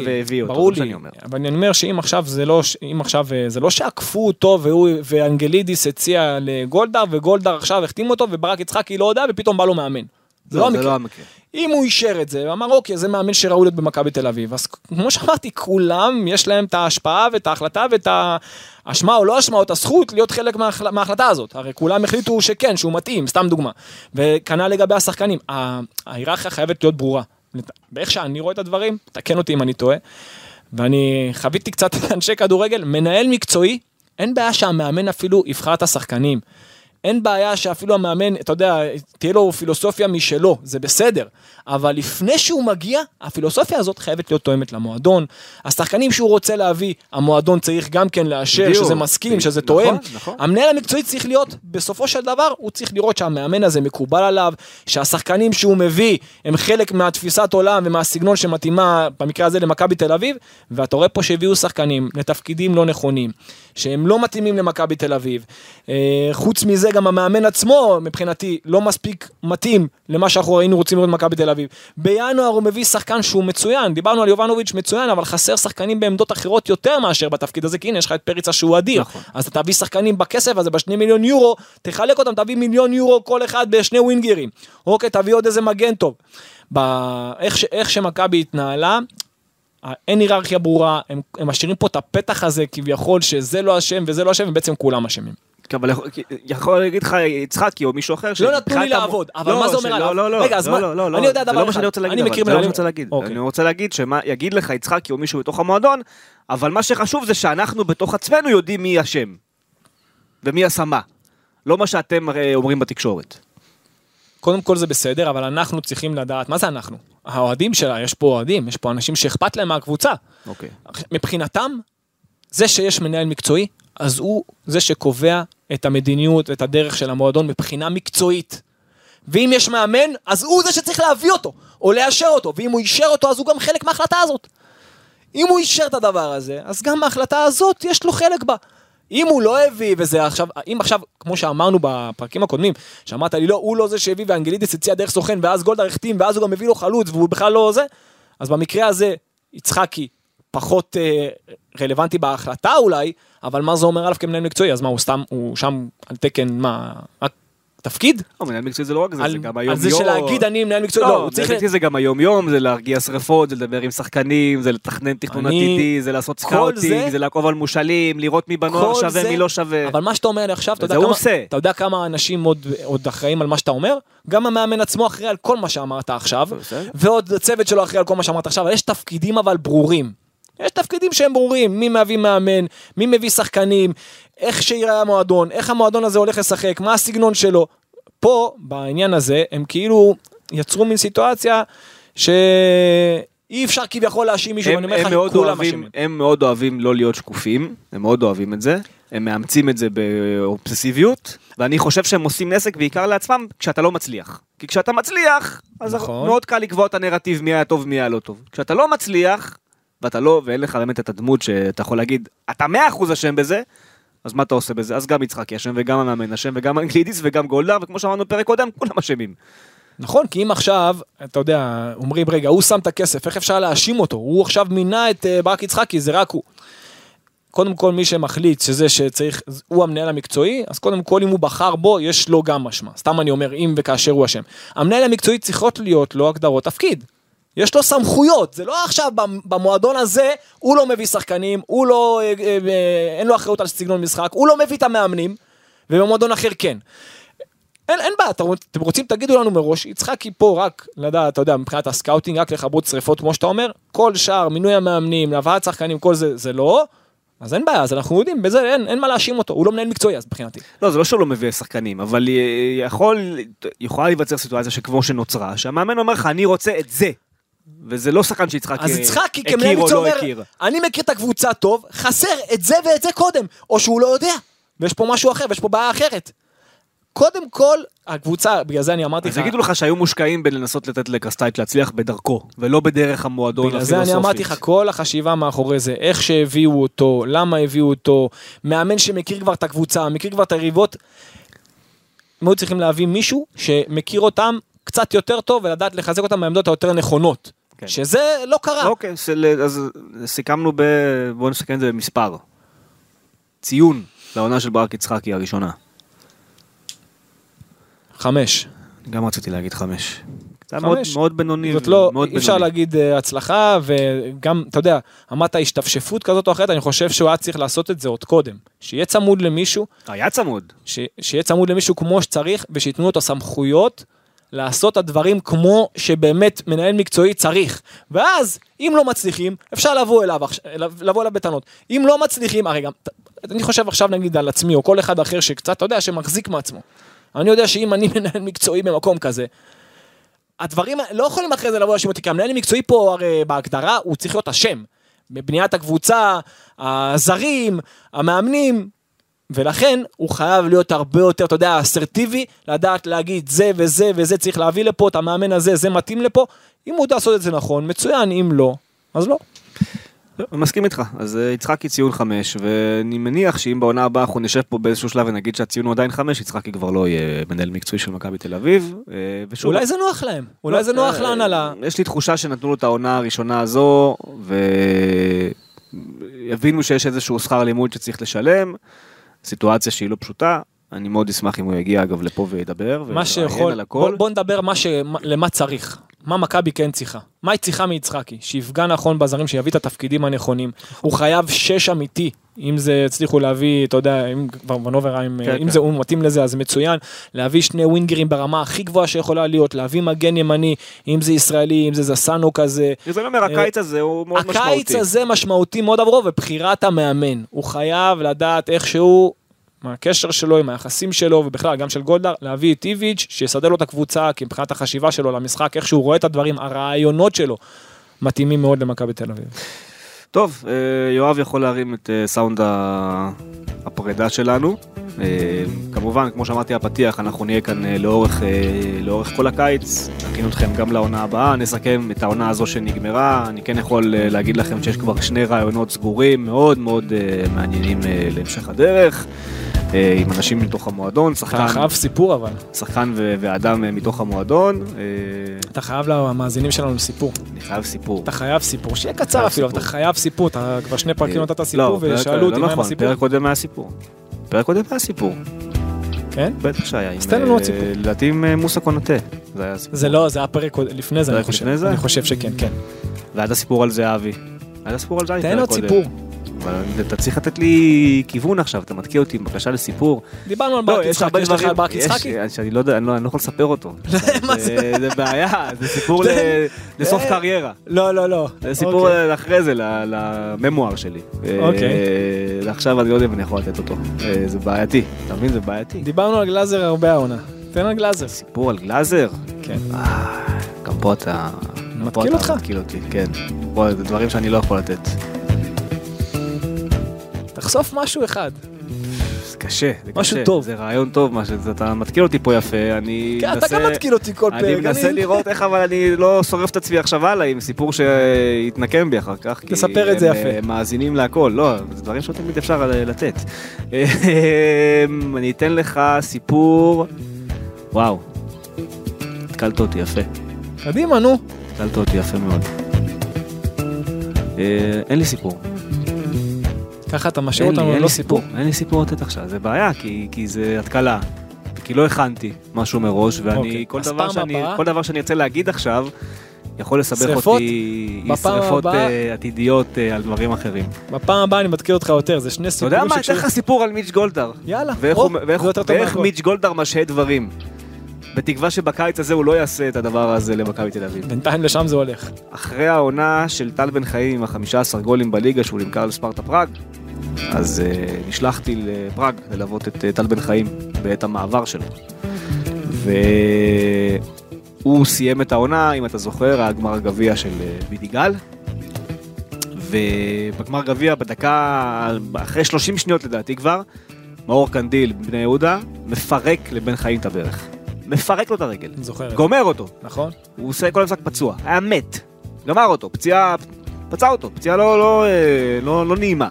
והביא אותו, ברור לי. אבל אני אומר שאם עכשיו זה לא, אם עכשיו אה, זה לא שעקפו אותו, ואנגלידיס הציע לגולדהר, וגולדהר עכשיו החתים אותו, וברק יצחקי לא יודע, ופתאום בא לו מאמן. זה לא, לא המקרה. אם הוא אישר את זה, הוא אמר אוקיי, זה מאמן שראוי להיות במכבי תל אביב, אז כמו שאמרתי, כולם יש להם את ההשפעה ואת ההחלטה ואת האשמה או לא אשמה או את הזכות להיות חלק מההחל... מההחלטה הזאת. הרי כולם החליטו שכן, שהוא מתאים, סתם דוגמה. וכנ"ל לגבי השחקנים, ההיררכיה חייבת להיות ברורה. באיך שאני רואה את הדברים, תקן אותי אם אני טועה. ואני חוויתי קצת אנשי כדורגל, מנהל מקצועי, אין בעיה שהמאמן אפילו יבחר את השחקנים. אין בעיה שאפילו המאמן, אתה יודע, תהיה לו פילוסופיה משלו, זה בסדר. אבל לפני שהוא מגיע, הפילוסופיה הזאת חייבת להיות תואמת למועדון. השחקנים שהוא רוצה להביא, המועדון צריך גם כן לאשר בדיוק, שזה מסכים, בדיוק, שזה נכון, תואם. נכון. המנהל המקצועי צריך להיות, בסופו של דבר, הוא צריך לראות שהמאמן הזה מקובל עליו, שהשחקנים שהוא מביא הם חלק מהתפיסת עולם ומהסגנון שמתאימה, במקרה הזה למכבי תל אביב, ואתה רואה פה שהביאו שחקנים לתפקידים לא נכונים, שהם לא מתאימים למכבי תל אביב. אה, חוץ מזה, גם המאמן עצמו, מבחינתי, לא מספיק מתאים למה שאנחנו היינו רוצים לראות במכבי תל אביב. בינואר הוא מביא שחקן שהוא מצוין, דיברנו על יובנוביץ' מצוין, אבל חסר שחקנים בעמדות אחרות יותר מאשר בתפקיד הזה, כי הנה יש לך את פריצה שהוא אדיר. נכון. אז אתה תביא שחקנים בכסף הזה, בשני מיליון יורו, תחלק אותם, תביא מיליון יורו כל אחד בשני ווינגרים. אוקיי, תביא עוד איזה מגן טוב. באיך איך שמכבי התנהלה, אין היררכיה ברורה, הם, הם משאירים פה את הפתח הזה כביכול שזה לא אשם וזה לא אשם ובעצם כולם אשמים. אבל יכול להגיד לך יצחקי או מישהו אחר לא נתנו לי לעבוד אבל מה זה אומר עליו? לא, לא, רגע אז מה? אני יודע דבר אחד אני מכיר מנהלים אני רוצה להגיד שיגיד לך יצחקי או מישהו בתוך המועדון אבל מה שחשוב זה שאנחנו בתוך עצמנו יודעים מי אשם ומי השמה לא מה שאתם אומרים בתקשורת. קודם כל זה בסדר אבל אנחנו צריכים לדעת מה זה אנחנו האוהדים שלה יש פה אוהדים יש פה אנשים שאכפת להם מהקבוצה. אוקיי. מבחינתם זה שיש מנהל מקצועי אז הוא זה שקובע את המדיניות ואת הדרך של המועדון מבחינה מקצועית. ואם יש מאמן, אז הוא זה שצריך להביא אותו, או לאשר אותו, ואם הוא אישר אותו, אז הוא גם חלק מההחלטה הזאת. אם הוא אישר את הדבר הזה, אז גם ההחלטה הזאת יש לו חלק בה. אם הוא לא הביא, וזה עכשיו, אם עכשיו, כמו שאמרנו בפרקים הקודמים, שאמרת לי, לא, הוא לא זה שהביא ואנגלידיס הציע דרך סוכן, ואז גולדהר החתים, ואז הוא גם הביא לו חלוץ, והוא בכלל לא זה, אז במקרה הזה, יצחקי פחות אה, רלוונטי בהחלטה אולי, אבל מה זה אומר עליו כמנהל מקצועי? אז מה, הוא סתם, הוא שם על תקן, מה, רק תפקיד? לא, מנהל מקצועי זה לא רק זה, על זה גם על היום זה. שלהגיד אני מנהל מקצועי, לא, לא, הוא צריך... לדעתי זה גם היום יום, זה להרגיע שרפות, זה לדבר עם שחקנים, זה לתכנן תכנון אני- עתידי, זה לעשות scouting, זה- זה לעקוב על מושאלים, לראות מי בנוער שווה, זה- מי לא שווה. אבל מה שאתה אומר עכשיו, אתה יודע, כמה. אתה יודע כמה אנשים עוד, עוד אחראים על מה שאתה אומר? גם המאמן עצמו אחראי על כל מה שאמרת עכשיו. ועוד הצוות שלו אחראי על כל מה שאמרת עכשיו, אבל יש תפקידים אבל ברורים. יש תפקידים שהם ברורים, מי מביא מאמן, מי מביא שחקנים, איך שיראה המועדון, איך המועדון הזה הולך לשחק, מה הסגנון שלו. פה, בעניין הזה, הם כאילו יצרו מין סיטואציה שאי אפשר כביכול להאשים מישהו, הם, ואני אומר לך, כולם אשמים. הם מאוד אוהבים לא להיות שקופים, הם מאוד אוהבים את זה, הם מאמצים את זה באובססיביות, ואני חושב שהם עושים נזק בעיקר לעצמם כשאתה לא מצליח. כי כשאתה מצליח, אז נכון. מאוד קל לקבוע את הנרטיב מי היה טוב מי היה לא טוב. כשאתה לא מצליח, ואתה לא, ואין לך באמת את הדמות שאתה יכול להגיד, אתה מאה אחוז אשם בזה, אז מה אתה עושה בזה? אז גם יצחקי אשם, וגם המאמן אשם, וגם אנגלידיס, וגם גולדהר, וכמו שאמרנו בפרק קודם, כולם אשמים. נכון, כי אם עכשיו, אתה יודע, אומרים, רגע, הוא שם את הכסף, איך אפשר להאשים אותו? הוא עכשיו מינה את אה, ברק יצחקי, זה רק הוא. קודם כל, מי שמחליט שזה שצריך, הוא המנהל המקצועי, אז קודם כל, אם הוא בחר בו, יש לו גם אשמה. סתם אני אומר, אם וכאשר הוא אשם. המנהל המקצועי צריכות להיות לו הגדרות תפקיד. יש לו סמכויות, זה לא עכשיו במ- במועדון הזה, הוא לא מביא שחקנים, הוא לא, אה, אה, אה, אין לו אחריות על סגנון משחק, הוא לא מביא את המאמנים, ובמועדון אחר כן. אין, אין בעיה, אתם רוצ- אתם רוצים, תגידו לנו מראש, יצחקי פה רק לדעת, אתה יודע, מבחינת ה scouting, רק לכבות שריפות, כמו שאתה אומר, כל שאר, מינוי המאמנים, להבאת שחקנים, כל זה, זה לא, אז אין בעיה, אז אנחנו יודעים, בזה אין, אין מה להאשים אותו, הוא לא מנהל מקצועי אז מבחינתי. לא, זה לא שהוא לא מביא שחקנים, אבל יכול, יכולה להיווצר סיטואציה שכמו שנוצרה, שהמאמן אומר לך, אני רוצה את זה. וזה לא שחקן שיצחק אז אה, יצחקי הכיר או לא אומר, הכיר. אני מכיר את הקבוצה טוב, חסר את זה ואת זה קודם, או שהוא לא יודע, ויש פה משהו אחר, ויש פה בעיה אחרת. קודם כל, הקבוצה, בגלל זה אני אמרתי אז לך, יגידו לך שהיו מושקעים בלנסות לתת לקרסטייץ' להצליח בדרכו, ולא בדרך המועדון בגלל זה הפילוסופית. אני אמרתי לך, כל החשיבה מאחורי זה, איך שהביאו אותו, למה הביאו אותו, מאמן שמכיר כבר את הקבוצה, מכיר כבר את היריבות, הם היו צריכים להביא מישהו שמכיר אותם קצת יותר טוב ולדעת לחזק אותם בעמדות היותר נכונות. כן. שזה לא קרה. אוקיי, של- אז סיכמנו ב... בואו נסכם את זה במספר. ציון לעונה של ברק יצחקי הראשונה. חמש. גם רציתי להגיד חמש. זה. מאוד, מאוד בינוני. זאת לא, מאוד אי אפשר. להגיד אה, הצלחה, וגם, אתה יודע, אמרת השתפשפות כזאת או אחרת, אני חושב שהוא היה צריך לעשות את זה עוד קודם. שיהיה צמוד למישהו, היה צמוד. ש, שיהיה צמוד למישהו כמו שצריך, ושייתנו לו את הסמכויות לעשות את הדברים כמו שבאמת מנהל מקצועי צריך. ואז, אם לא מצליחים, אפשר לבוא אליו, לבוא אליו בטענות. אם לא מצליחים, הרי גם, אני חושב עכשיו נגיד על עצמי, או כל אחד אחר שקצת, אתה יודע, שמחזיק מעצמו. אני יודע שאם אני [LAUGHS] מנהל מקצועי במקום כזה, הדברים לא יכולים אחרי זה לבוא להאשים אותי, כי המנהל המקצועי פה הרי בהגדרה הוא צריך להיות אשם. בבניית הקבוצה, הזרים, המאמנים, ולכן הוא חייב להיות הרבה יותר, אתה יודע, אסרטיבי, לדעת להגיד זה וזה וזה צריך להביא לפה, את המאמן הזה, זה מתאים לפה. אם הוא יודע לעשות את זה נכון, מצוין, אם לא, אז לא. אני מסכים איתך, אז אה, יצחקי ציון חמש, ואני מניח שאם בעונה הבאה אנחנו נשב פה באיזשהו שלב ונגיד שהציון הוא עדיין חמש, יצחקי כבר לא יהיה מנהל מקצועי של מכבי תל אביב. אה, ושוב, אולי זה נוח להם, אולי זה נוח אה, להנהלה. יש לי תחושה שנתנו לו את העונה הראשונה הזו, ויבינו שיש איזשהו שכר לימוד שצריך לשלם, סיטואציה שהיא לא פשוטה. אני מאוד אשמח אם הוא יגיע אגב לפה וידבר, מה שיכול, על הכל. בוא, בוא נדבר מה ש, מה- למה צריך. מה מכבי כן צריכה? מה היא צריכה מיצחקי? שיפגע נכון בזרים, שיביא את התפקידים הנכונים. הוא חייב שש אמיתי. אם זה הצליחו להביא, אתה יודע, אם כבר ונובר, אם, כן, אם כן. זה הוא מתאים לזה אז מצוין, להביא שני ווינגרים ברמה הכי גבוהה שיכולה להיות, להביא מגן ימני, אם זה ישראלי, אם זה זסנו כזה. זה אומר, הקיץ הזה הוא מאוד משמעותי. הקיץ הזה משמעותי מאוד עבורו, ובחירת המאמן. הוא חייב לדעת איכשהו, מה הקשר שלו עם היחסים שלו, ובכלל גם של גולדהר, להביא את איביץ', שיסדר לו את הקבוצה, כי מבחינת החשיבה שלו למשחק, איך שהוא רואה את הדברים, הרעיונות שלו, מתאימים מאוד למכבי תל אביב. טוב, אה, יואב יכול להרים את אה, סאונד הפרידה שלנו. אה, כמובן, כמו שאמרתי הפתיח, אנחנו נהיה כאן לאורך, לאורך כל הקיץ, נכין אתכם גם לעונה הבאה, נסכם את העונה הזו שנגמרה. אני כן יכול להגיד לכם שיש כבר שני רעיונות סגורים מאוד מאוד מעניינים להמשך הדרך, עם אנשים מתוך המועדון, אתה שחקן, חייב סיפור אבל, שחקן ו- ואדם מתוך המועדון. אתה חייב למאזינים שלנו סיפור. אני חייב סיפור. אתה חייב סיפור, שיהיה קצר אפילו, אבל. אתה חייב סיפור, אתה כבר שני פרקים נתת סיפור, לא, פרק- ושאלו אותי לא מה עם נכון, הסיפור. פרק קודם היה סיפור. פרק קודם היה סיפור. כן? בטח שהיה. אז תן לנו עוד אה, סיפור. לדעתי עם אה, מוסא קונאטה. זה היה הסיפור. זה לא, זה היה פרק לפני זה, אני חושב. זה? אני חושב שכן, כן. והיה הסיפור על זהבי. היה את הסיפור על זהבי. תן עוד. סיפור. אבל אתה צריך לתת לי כיוון עכשיו, אתה מתקיע אותי עם בקשה לסיפור. דיברנו על לא, ברק יצחקי, יש לך על ברק יש- יצחקי? שאני לא יודע, אני לא לא יכול לספר אותו. [LAUGHS] זה בעיה, זה סיפור לסוף אה. קריירה. לא, לא, לא. זה סיפור אוקיי. אה, אחרי זה, לממואר שלי. אוקיי. אה, עכשיו אני לא יודע אם אני יכול לתת אותו. אה, זה בעייתי, אתה מבין? זה בעייתי. דיברנו על גלאזר הרבה העונה. תן על גלאזר. סיפור על גלאזר? כן. אה, גם פה אתה... מתקיל אותך? מתקיל אותי, כן. דברים שאני לא יכול לתת. תחשוף משהו אחד. זה קשה, זה משהו קשה. טוב. זה רעיון טוב, מה שזה, אתה מתקיל אותי פה יפה, אני כן, אתה מנסה... גם מתקיל אותי כל פרק. אני מנסה לראות איך, אבל אני לא שורף את עצמי עכשיו הלאה עם סיפור שיתנקם בי אחר כך. כי תספר את זה הם, יפה. אה, מאזינים להכל, לא, זה דברים שלא תמיד אפשר אה, לתת. אני אתן לך סיפור, וואו, התקלת אותי יפה, קדימה, נו. התקלת אותי יפה מאוד. אה, אין לי סיפור. ככה אתה משאיר אותנו ללא לי סיפור. אין לי סיפור לתת עכשיו, זה בעיה, כי, כי זה התקלה. כי לא הכנתי משהו מראש, ואני, אוקיי, כל, דבר שאני, הבאה- כל דבר שאני ארצה להגיד עכשיו, יכול לסבך? אותי שריפות הבאה- אה, עתידיות אה, על דברים אחרים. בפעם הבאה אני מתקיל אותך יותר, זה שני אתה יודע סיפורים מה, אתן לך סיפור על מיץ' גולדהר. יאללה, ואיך, או, הוא, ואיך, ואיך. מיץ' גולדהר משהה דברים. בתקווה שבקיץ הזה הוא לא יעשה את הדבר הזה למכבי תל אביב. בינתיים לשם זה הולך. אחרי העונה של טל בן חיים עם ה-15 גולים בליגה שהוא נמכר לספרטה פראג, אז uh, נשלחתי לפראג ללוות את uh, טל בן חיים בעת המעבר שלו. והוא סיים את העונה, אם אתה זוכר, הגמר הגביע של uh, בידיגל. ובגמר גביע בדקה, אחרי 30 שניות לדעתי כבר, מאור קנדיל בני יהודה מפרק לבן חיים את הברך. מפרק לו את הרגל. זוכר. גומר אותו. נכון? הוא עושה כל המשחק פצוע, היה מת, גמר אותו, פציעה, פצע אותו, פציעה לא, לא, אה, לא, לא נעימה.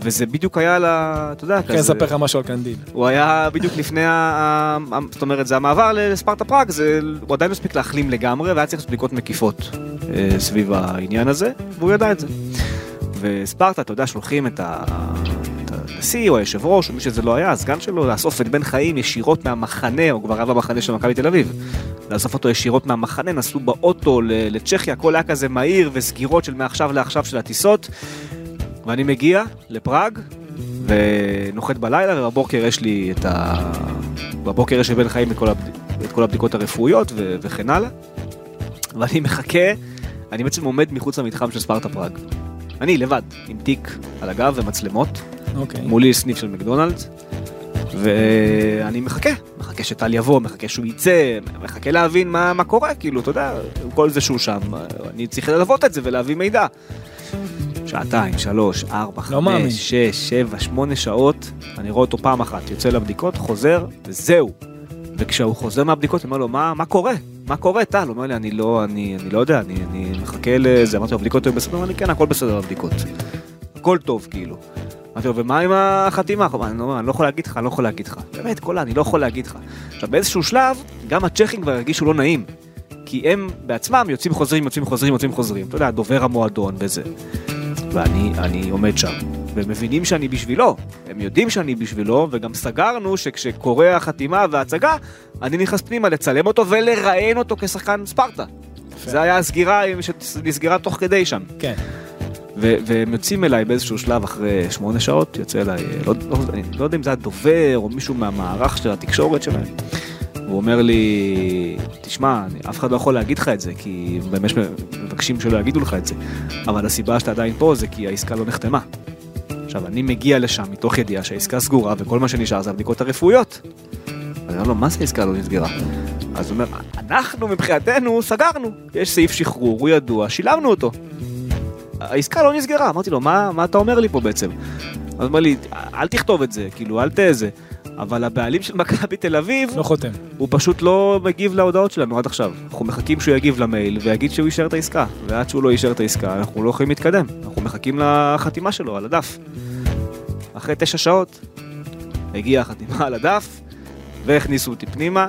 וזה בדיוק היה ל... אתה יודע, כן, אספר לך משהו על קנדיל. הוא היה בדיוק לפני, ה... זאת אומרת, זה המעבר לספרטה פראג, זה... הוא עדיין לא הספיק להחלים לגמרי, והיה צריך לעשות בדיקות מקיפות אה, סביב העניין הזה, והוא ידע את זה. וספרטה, אתה יודע, שולחים את ה... הנשיא או היושב ראש, או מי שזה לא היה, הסגן שלו, לאסוף את בן חיים ישירות מהמחנה, או כבר היה במחנה של מכבי תל אביב. לאסוף אותו ישירות מהמחנה, נסעו באוטו לצ'כיה, הכל היה כזה מהיר וסגירות של מעכשיו לעכשיו של הטיסות. ואני מגיע לפראג, ונוחת בלילה, ובבוקר יש לי את ה... בבוקר יש לבן חיים את כל, הבד... את כל הבדיקות הרפואיות ו... וכן הלאה. ואני מחכה, אני בעצם עומד מחוץ למתחם של ספרטה פראג. אני לבד, עם תיק על הגב ומצלמות, אוקיי. מולי סניף של מקדונלדס, ואני מחכה, מחכה שטל יבוא, מחכה שהוא יצא, מחכה להבין מה, מה קורה, כאילו, אתה יודע, כל זה שהוא שם, אני צריך ללוות את זה ולהביא מידע. שעתיים, שלוש, ארבע, לא. חמש, שש, שבע, שמונה שעות, אני רואה אותו פעם אחת, יוצא לבדיקות, חוזר, וזהו. וכשהוא חוזר מהבדיקות, אני אומר לו, מה, מה קורה? מה קורה, טל? הוא אומר לי, אני לא, אני, אני לא יודע, אני, אני מחכה לזה. אמרתי לו, הבדיקות היו בסדר? הוא אומר לי, כן, הכל בסדר בבדיקות. הכל טוב, כאילו. אמרתי לו, ומה עם החתימה? אני לא, אני לא יכול להגיד לך, אני לא יכול להגיד לך. באמת, קולה, אני לא יכול להגיד לך. עכשיו, באיזשהו שלב, גם הצ'כים כבר הרגישו לא נעים. כי הם בעצמם יוצאים חוזרים, יוצאים חוזרים, יוצאים חוזרים. אתה יודע, דובר המועדון וזה. ואני אני עומד שם. והם מבינים שאני בשבילו, הם יודעים שאני בשבילו, וגם סגרנו שכשקורה החתימה וההצגה, אני נכנס פנימה לצלם אותו ולראיין אותו כשחקן ספרטה. זה היה הסגירה שנסגרה תוך כדי שם. כן. והם יוצאים אליי באיזשהו שלב אחרי שמונה שעות, יוצא אליי, לא, לא, אני לא יודע אם זה הדובר או מישהו מהמערך של התקשורת שלהם. הוא אומר לי, תשמע, אני, אף אחד לא יכול להגיד לך את זה, כי באמת מבקשים שלא יגידו לך את זה, אבל הסיבה שאתה עדיין פה זה כי העסקה לא נחתמה. עכשיו, אני מגיע לשם מתוך ידיעה שהעסקה סגורה וכל מה שנשאר זה הבדיקות הרפואיות. אני אומר לו, מה זה העסקה לא נסגרה? אז הוא אומר, אנחנו מבחינתנו סגרנו, יש סעיף שחרור, הוא ידוע, שילמנו אותו. העסקה לא נסגרה, אמרתי לו, מה, מה אתה אומר לי פה בעצם? אז הוא אומר לי, אל תכתוב את זה, כאילו, אל תזה. אבל הבעלים של מכבי תל אביב, לא חותם. הוא פשוט לא מגיב להודעות שלנו עד עכשיו. אנחנו מחכים שהוא יגיב למייל ויגיד שהוא אישר את העסקה. ועד שהוא לא אישר את העסקה, אנחנו לא יכולים להתקדם. אנחנו מחכים לחתימה שלו על הדף. אחרי תשע שעות, הגיעה החתימה על הדף, והכניסו אותי פנימה.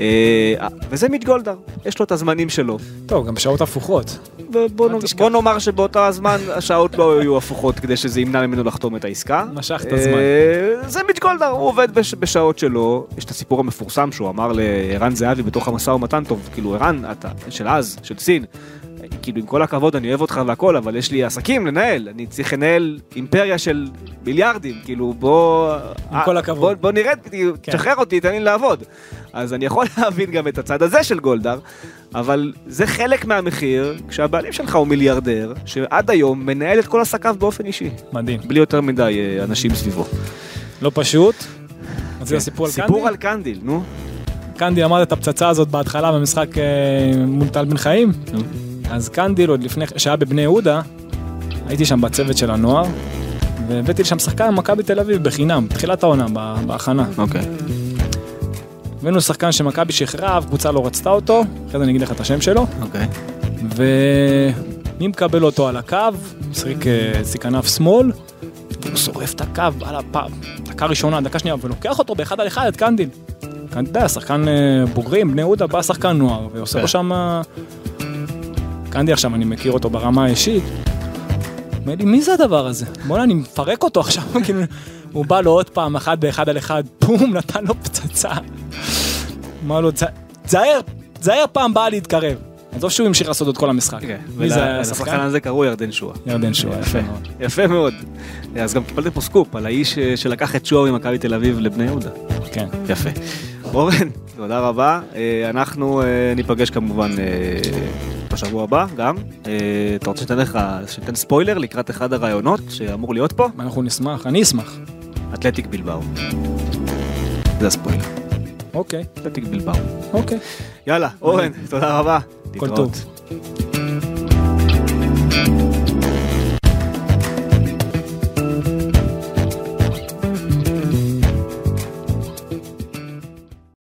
אה, וזה מיץ' גולדהר, יש לו את הזמנים שלו. טוב, גם בשעות הפוכות. ובוא אל נ- תשכח. בוא נאמר שבאותו הזמן השעות לא היו הפוכות כדי שזה ימנע ממנו לחתום את העסקה. משך את הזמן. אה, זה מיץ' גולדהר, הוא עובד בש- בשעות שלו. יש את הסיפור המפורסם שהוא אמר לערן זהבי בתוך המשא ומתן טוב, כאילו ערן, אתה, של אז, של סין. כאילו עם כל הכבוד אני אוהב אותך והכל אבל יש לי עסקים לנהל אני צריך לנהל אימפריה של מיליארדים כאילו בוא עם כל הכבוד. בוא, בוא נרד כאילו, כן. תשחרר אותי תן לי לעבוד אז אני יכול [LAUGHS] להבין גם את הצד הזה של גולדהר אבל זה חלק מהמחיר כשהבעלים שלך הוא מיליארדר שעד היום מנהל את כל עסקיו באופן אישי מדהים. בלי יותר מדי אה, אנשים סביבו. לא פשוט. רצית כן. סיפור על קנדי? סיפור על קנדיל נו. קנדיל אמרת את הפצצה הזאת בהתחלה במשחק אה, מול טל בן חיים. אז קנדיל עוד לפני, שהיה בבני יהודה, הייתי שם בצוות של הנוער, והבאתי לשם שחקן ממכבי תל אביב בחינם, בתחילת העונה, בהכנה. אוקיי. הבאנו שחקן שמכבי שחררה, הקבוצה לא רצתה אותו, אחרי זה אני אגיד לך את השם שלו, אוקיי. ומי מקבל אותו על הקו? משחק אה, כנף שמאל, והוא שורף את הקו על הפעם, דקה ראשונה, דקה שנייה, ולוקח אותו באחד על אחד את קנדיל. אתה יודע, שחקן אה, בוגרים, בני יהודה, בא שחקן נוער, ועושה כן. לו שם... קנדיל עכשיו, אני מכיר אותו ברמה האישית. אומר לי, מי זה הדבר הזה? בוא'נה, אני מפרק אותו עכשיו, [LAUGHS] כאילו, הוא בא לו עוד פעם, אחד באחד על אחד, בום, נתן לו פצצה. אמר לו, "צ- תזהר, תזהר פעם באה להתקרב. עזוב שהוא המשיך לעשות את כל המשחק. כן. מי זה השחקן? הזה קראו ירדן שואה. ירדן שואה, יפה מאוד. יפה מאוד. אז גם קיבלתם פה סקופ על האיש אה, שלקח את שואה ממכבי תל אביב לבני יהודה. כן. יפה. אורן, תודה רבה. אה, אנחנו אה, ניפגש כמובן אה, בשבוע הבא גם. אתה רוצה שניתן לך, שניתן ספוילר לקראת אחד הרעיונות שאמור להיות פה? אנחנו נשמח, אני אשמח. אתלטיק בלבאו. זה הספוילר. אוקיי, אתלטיק בלבאו. אוקיי. יאללה, אורן, תודה רבה. כל. טוב.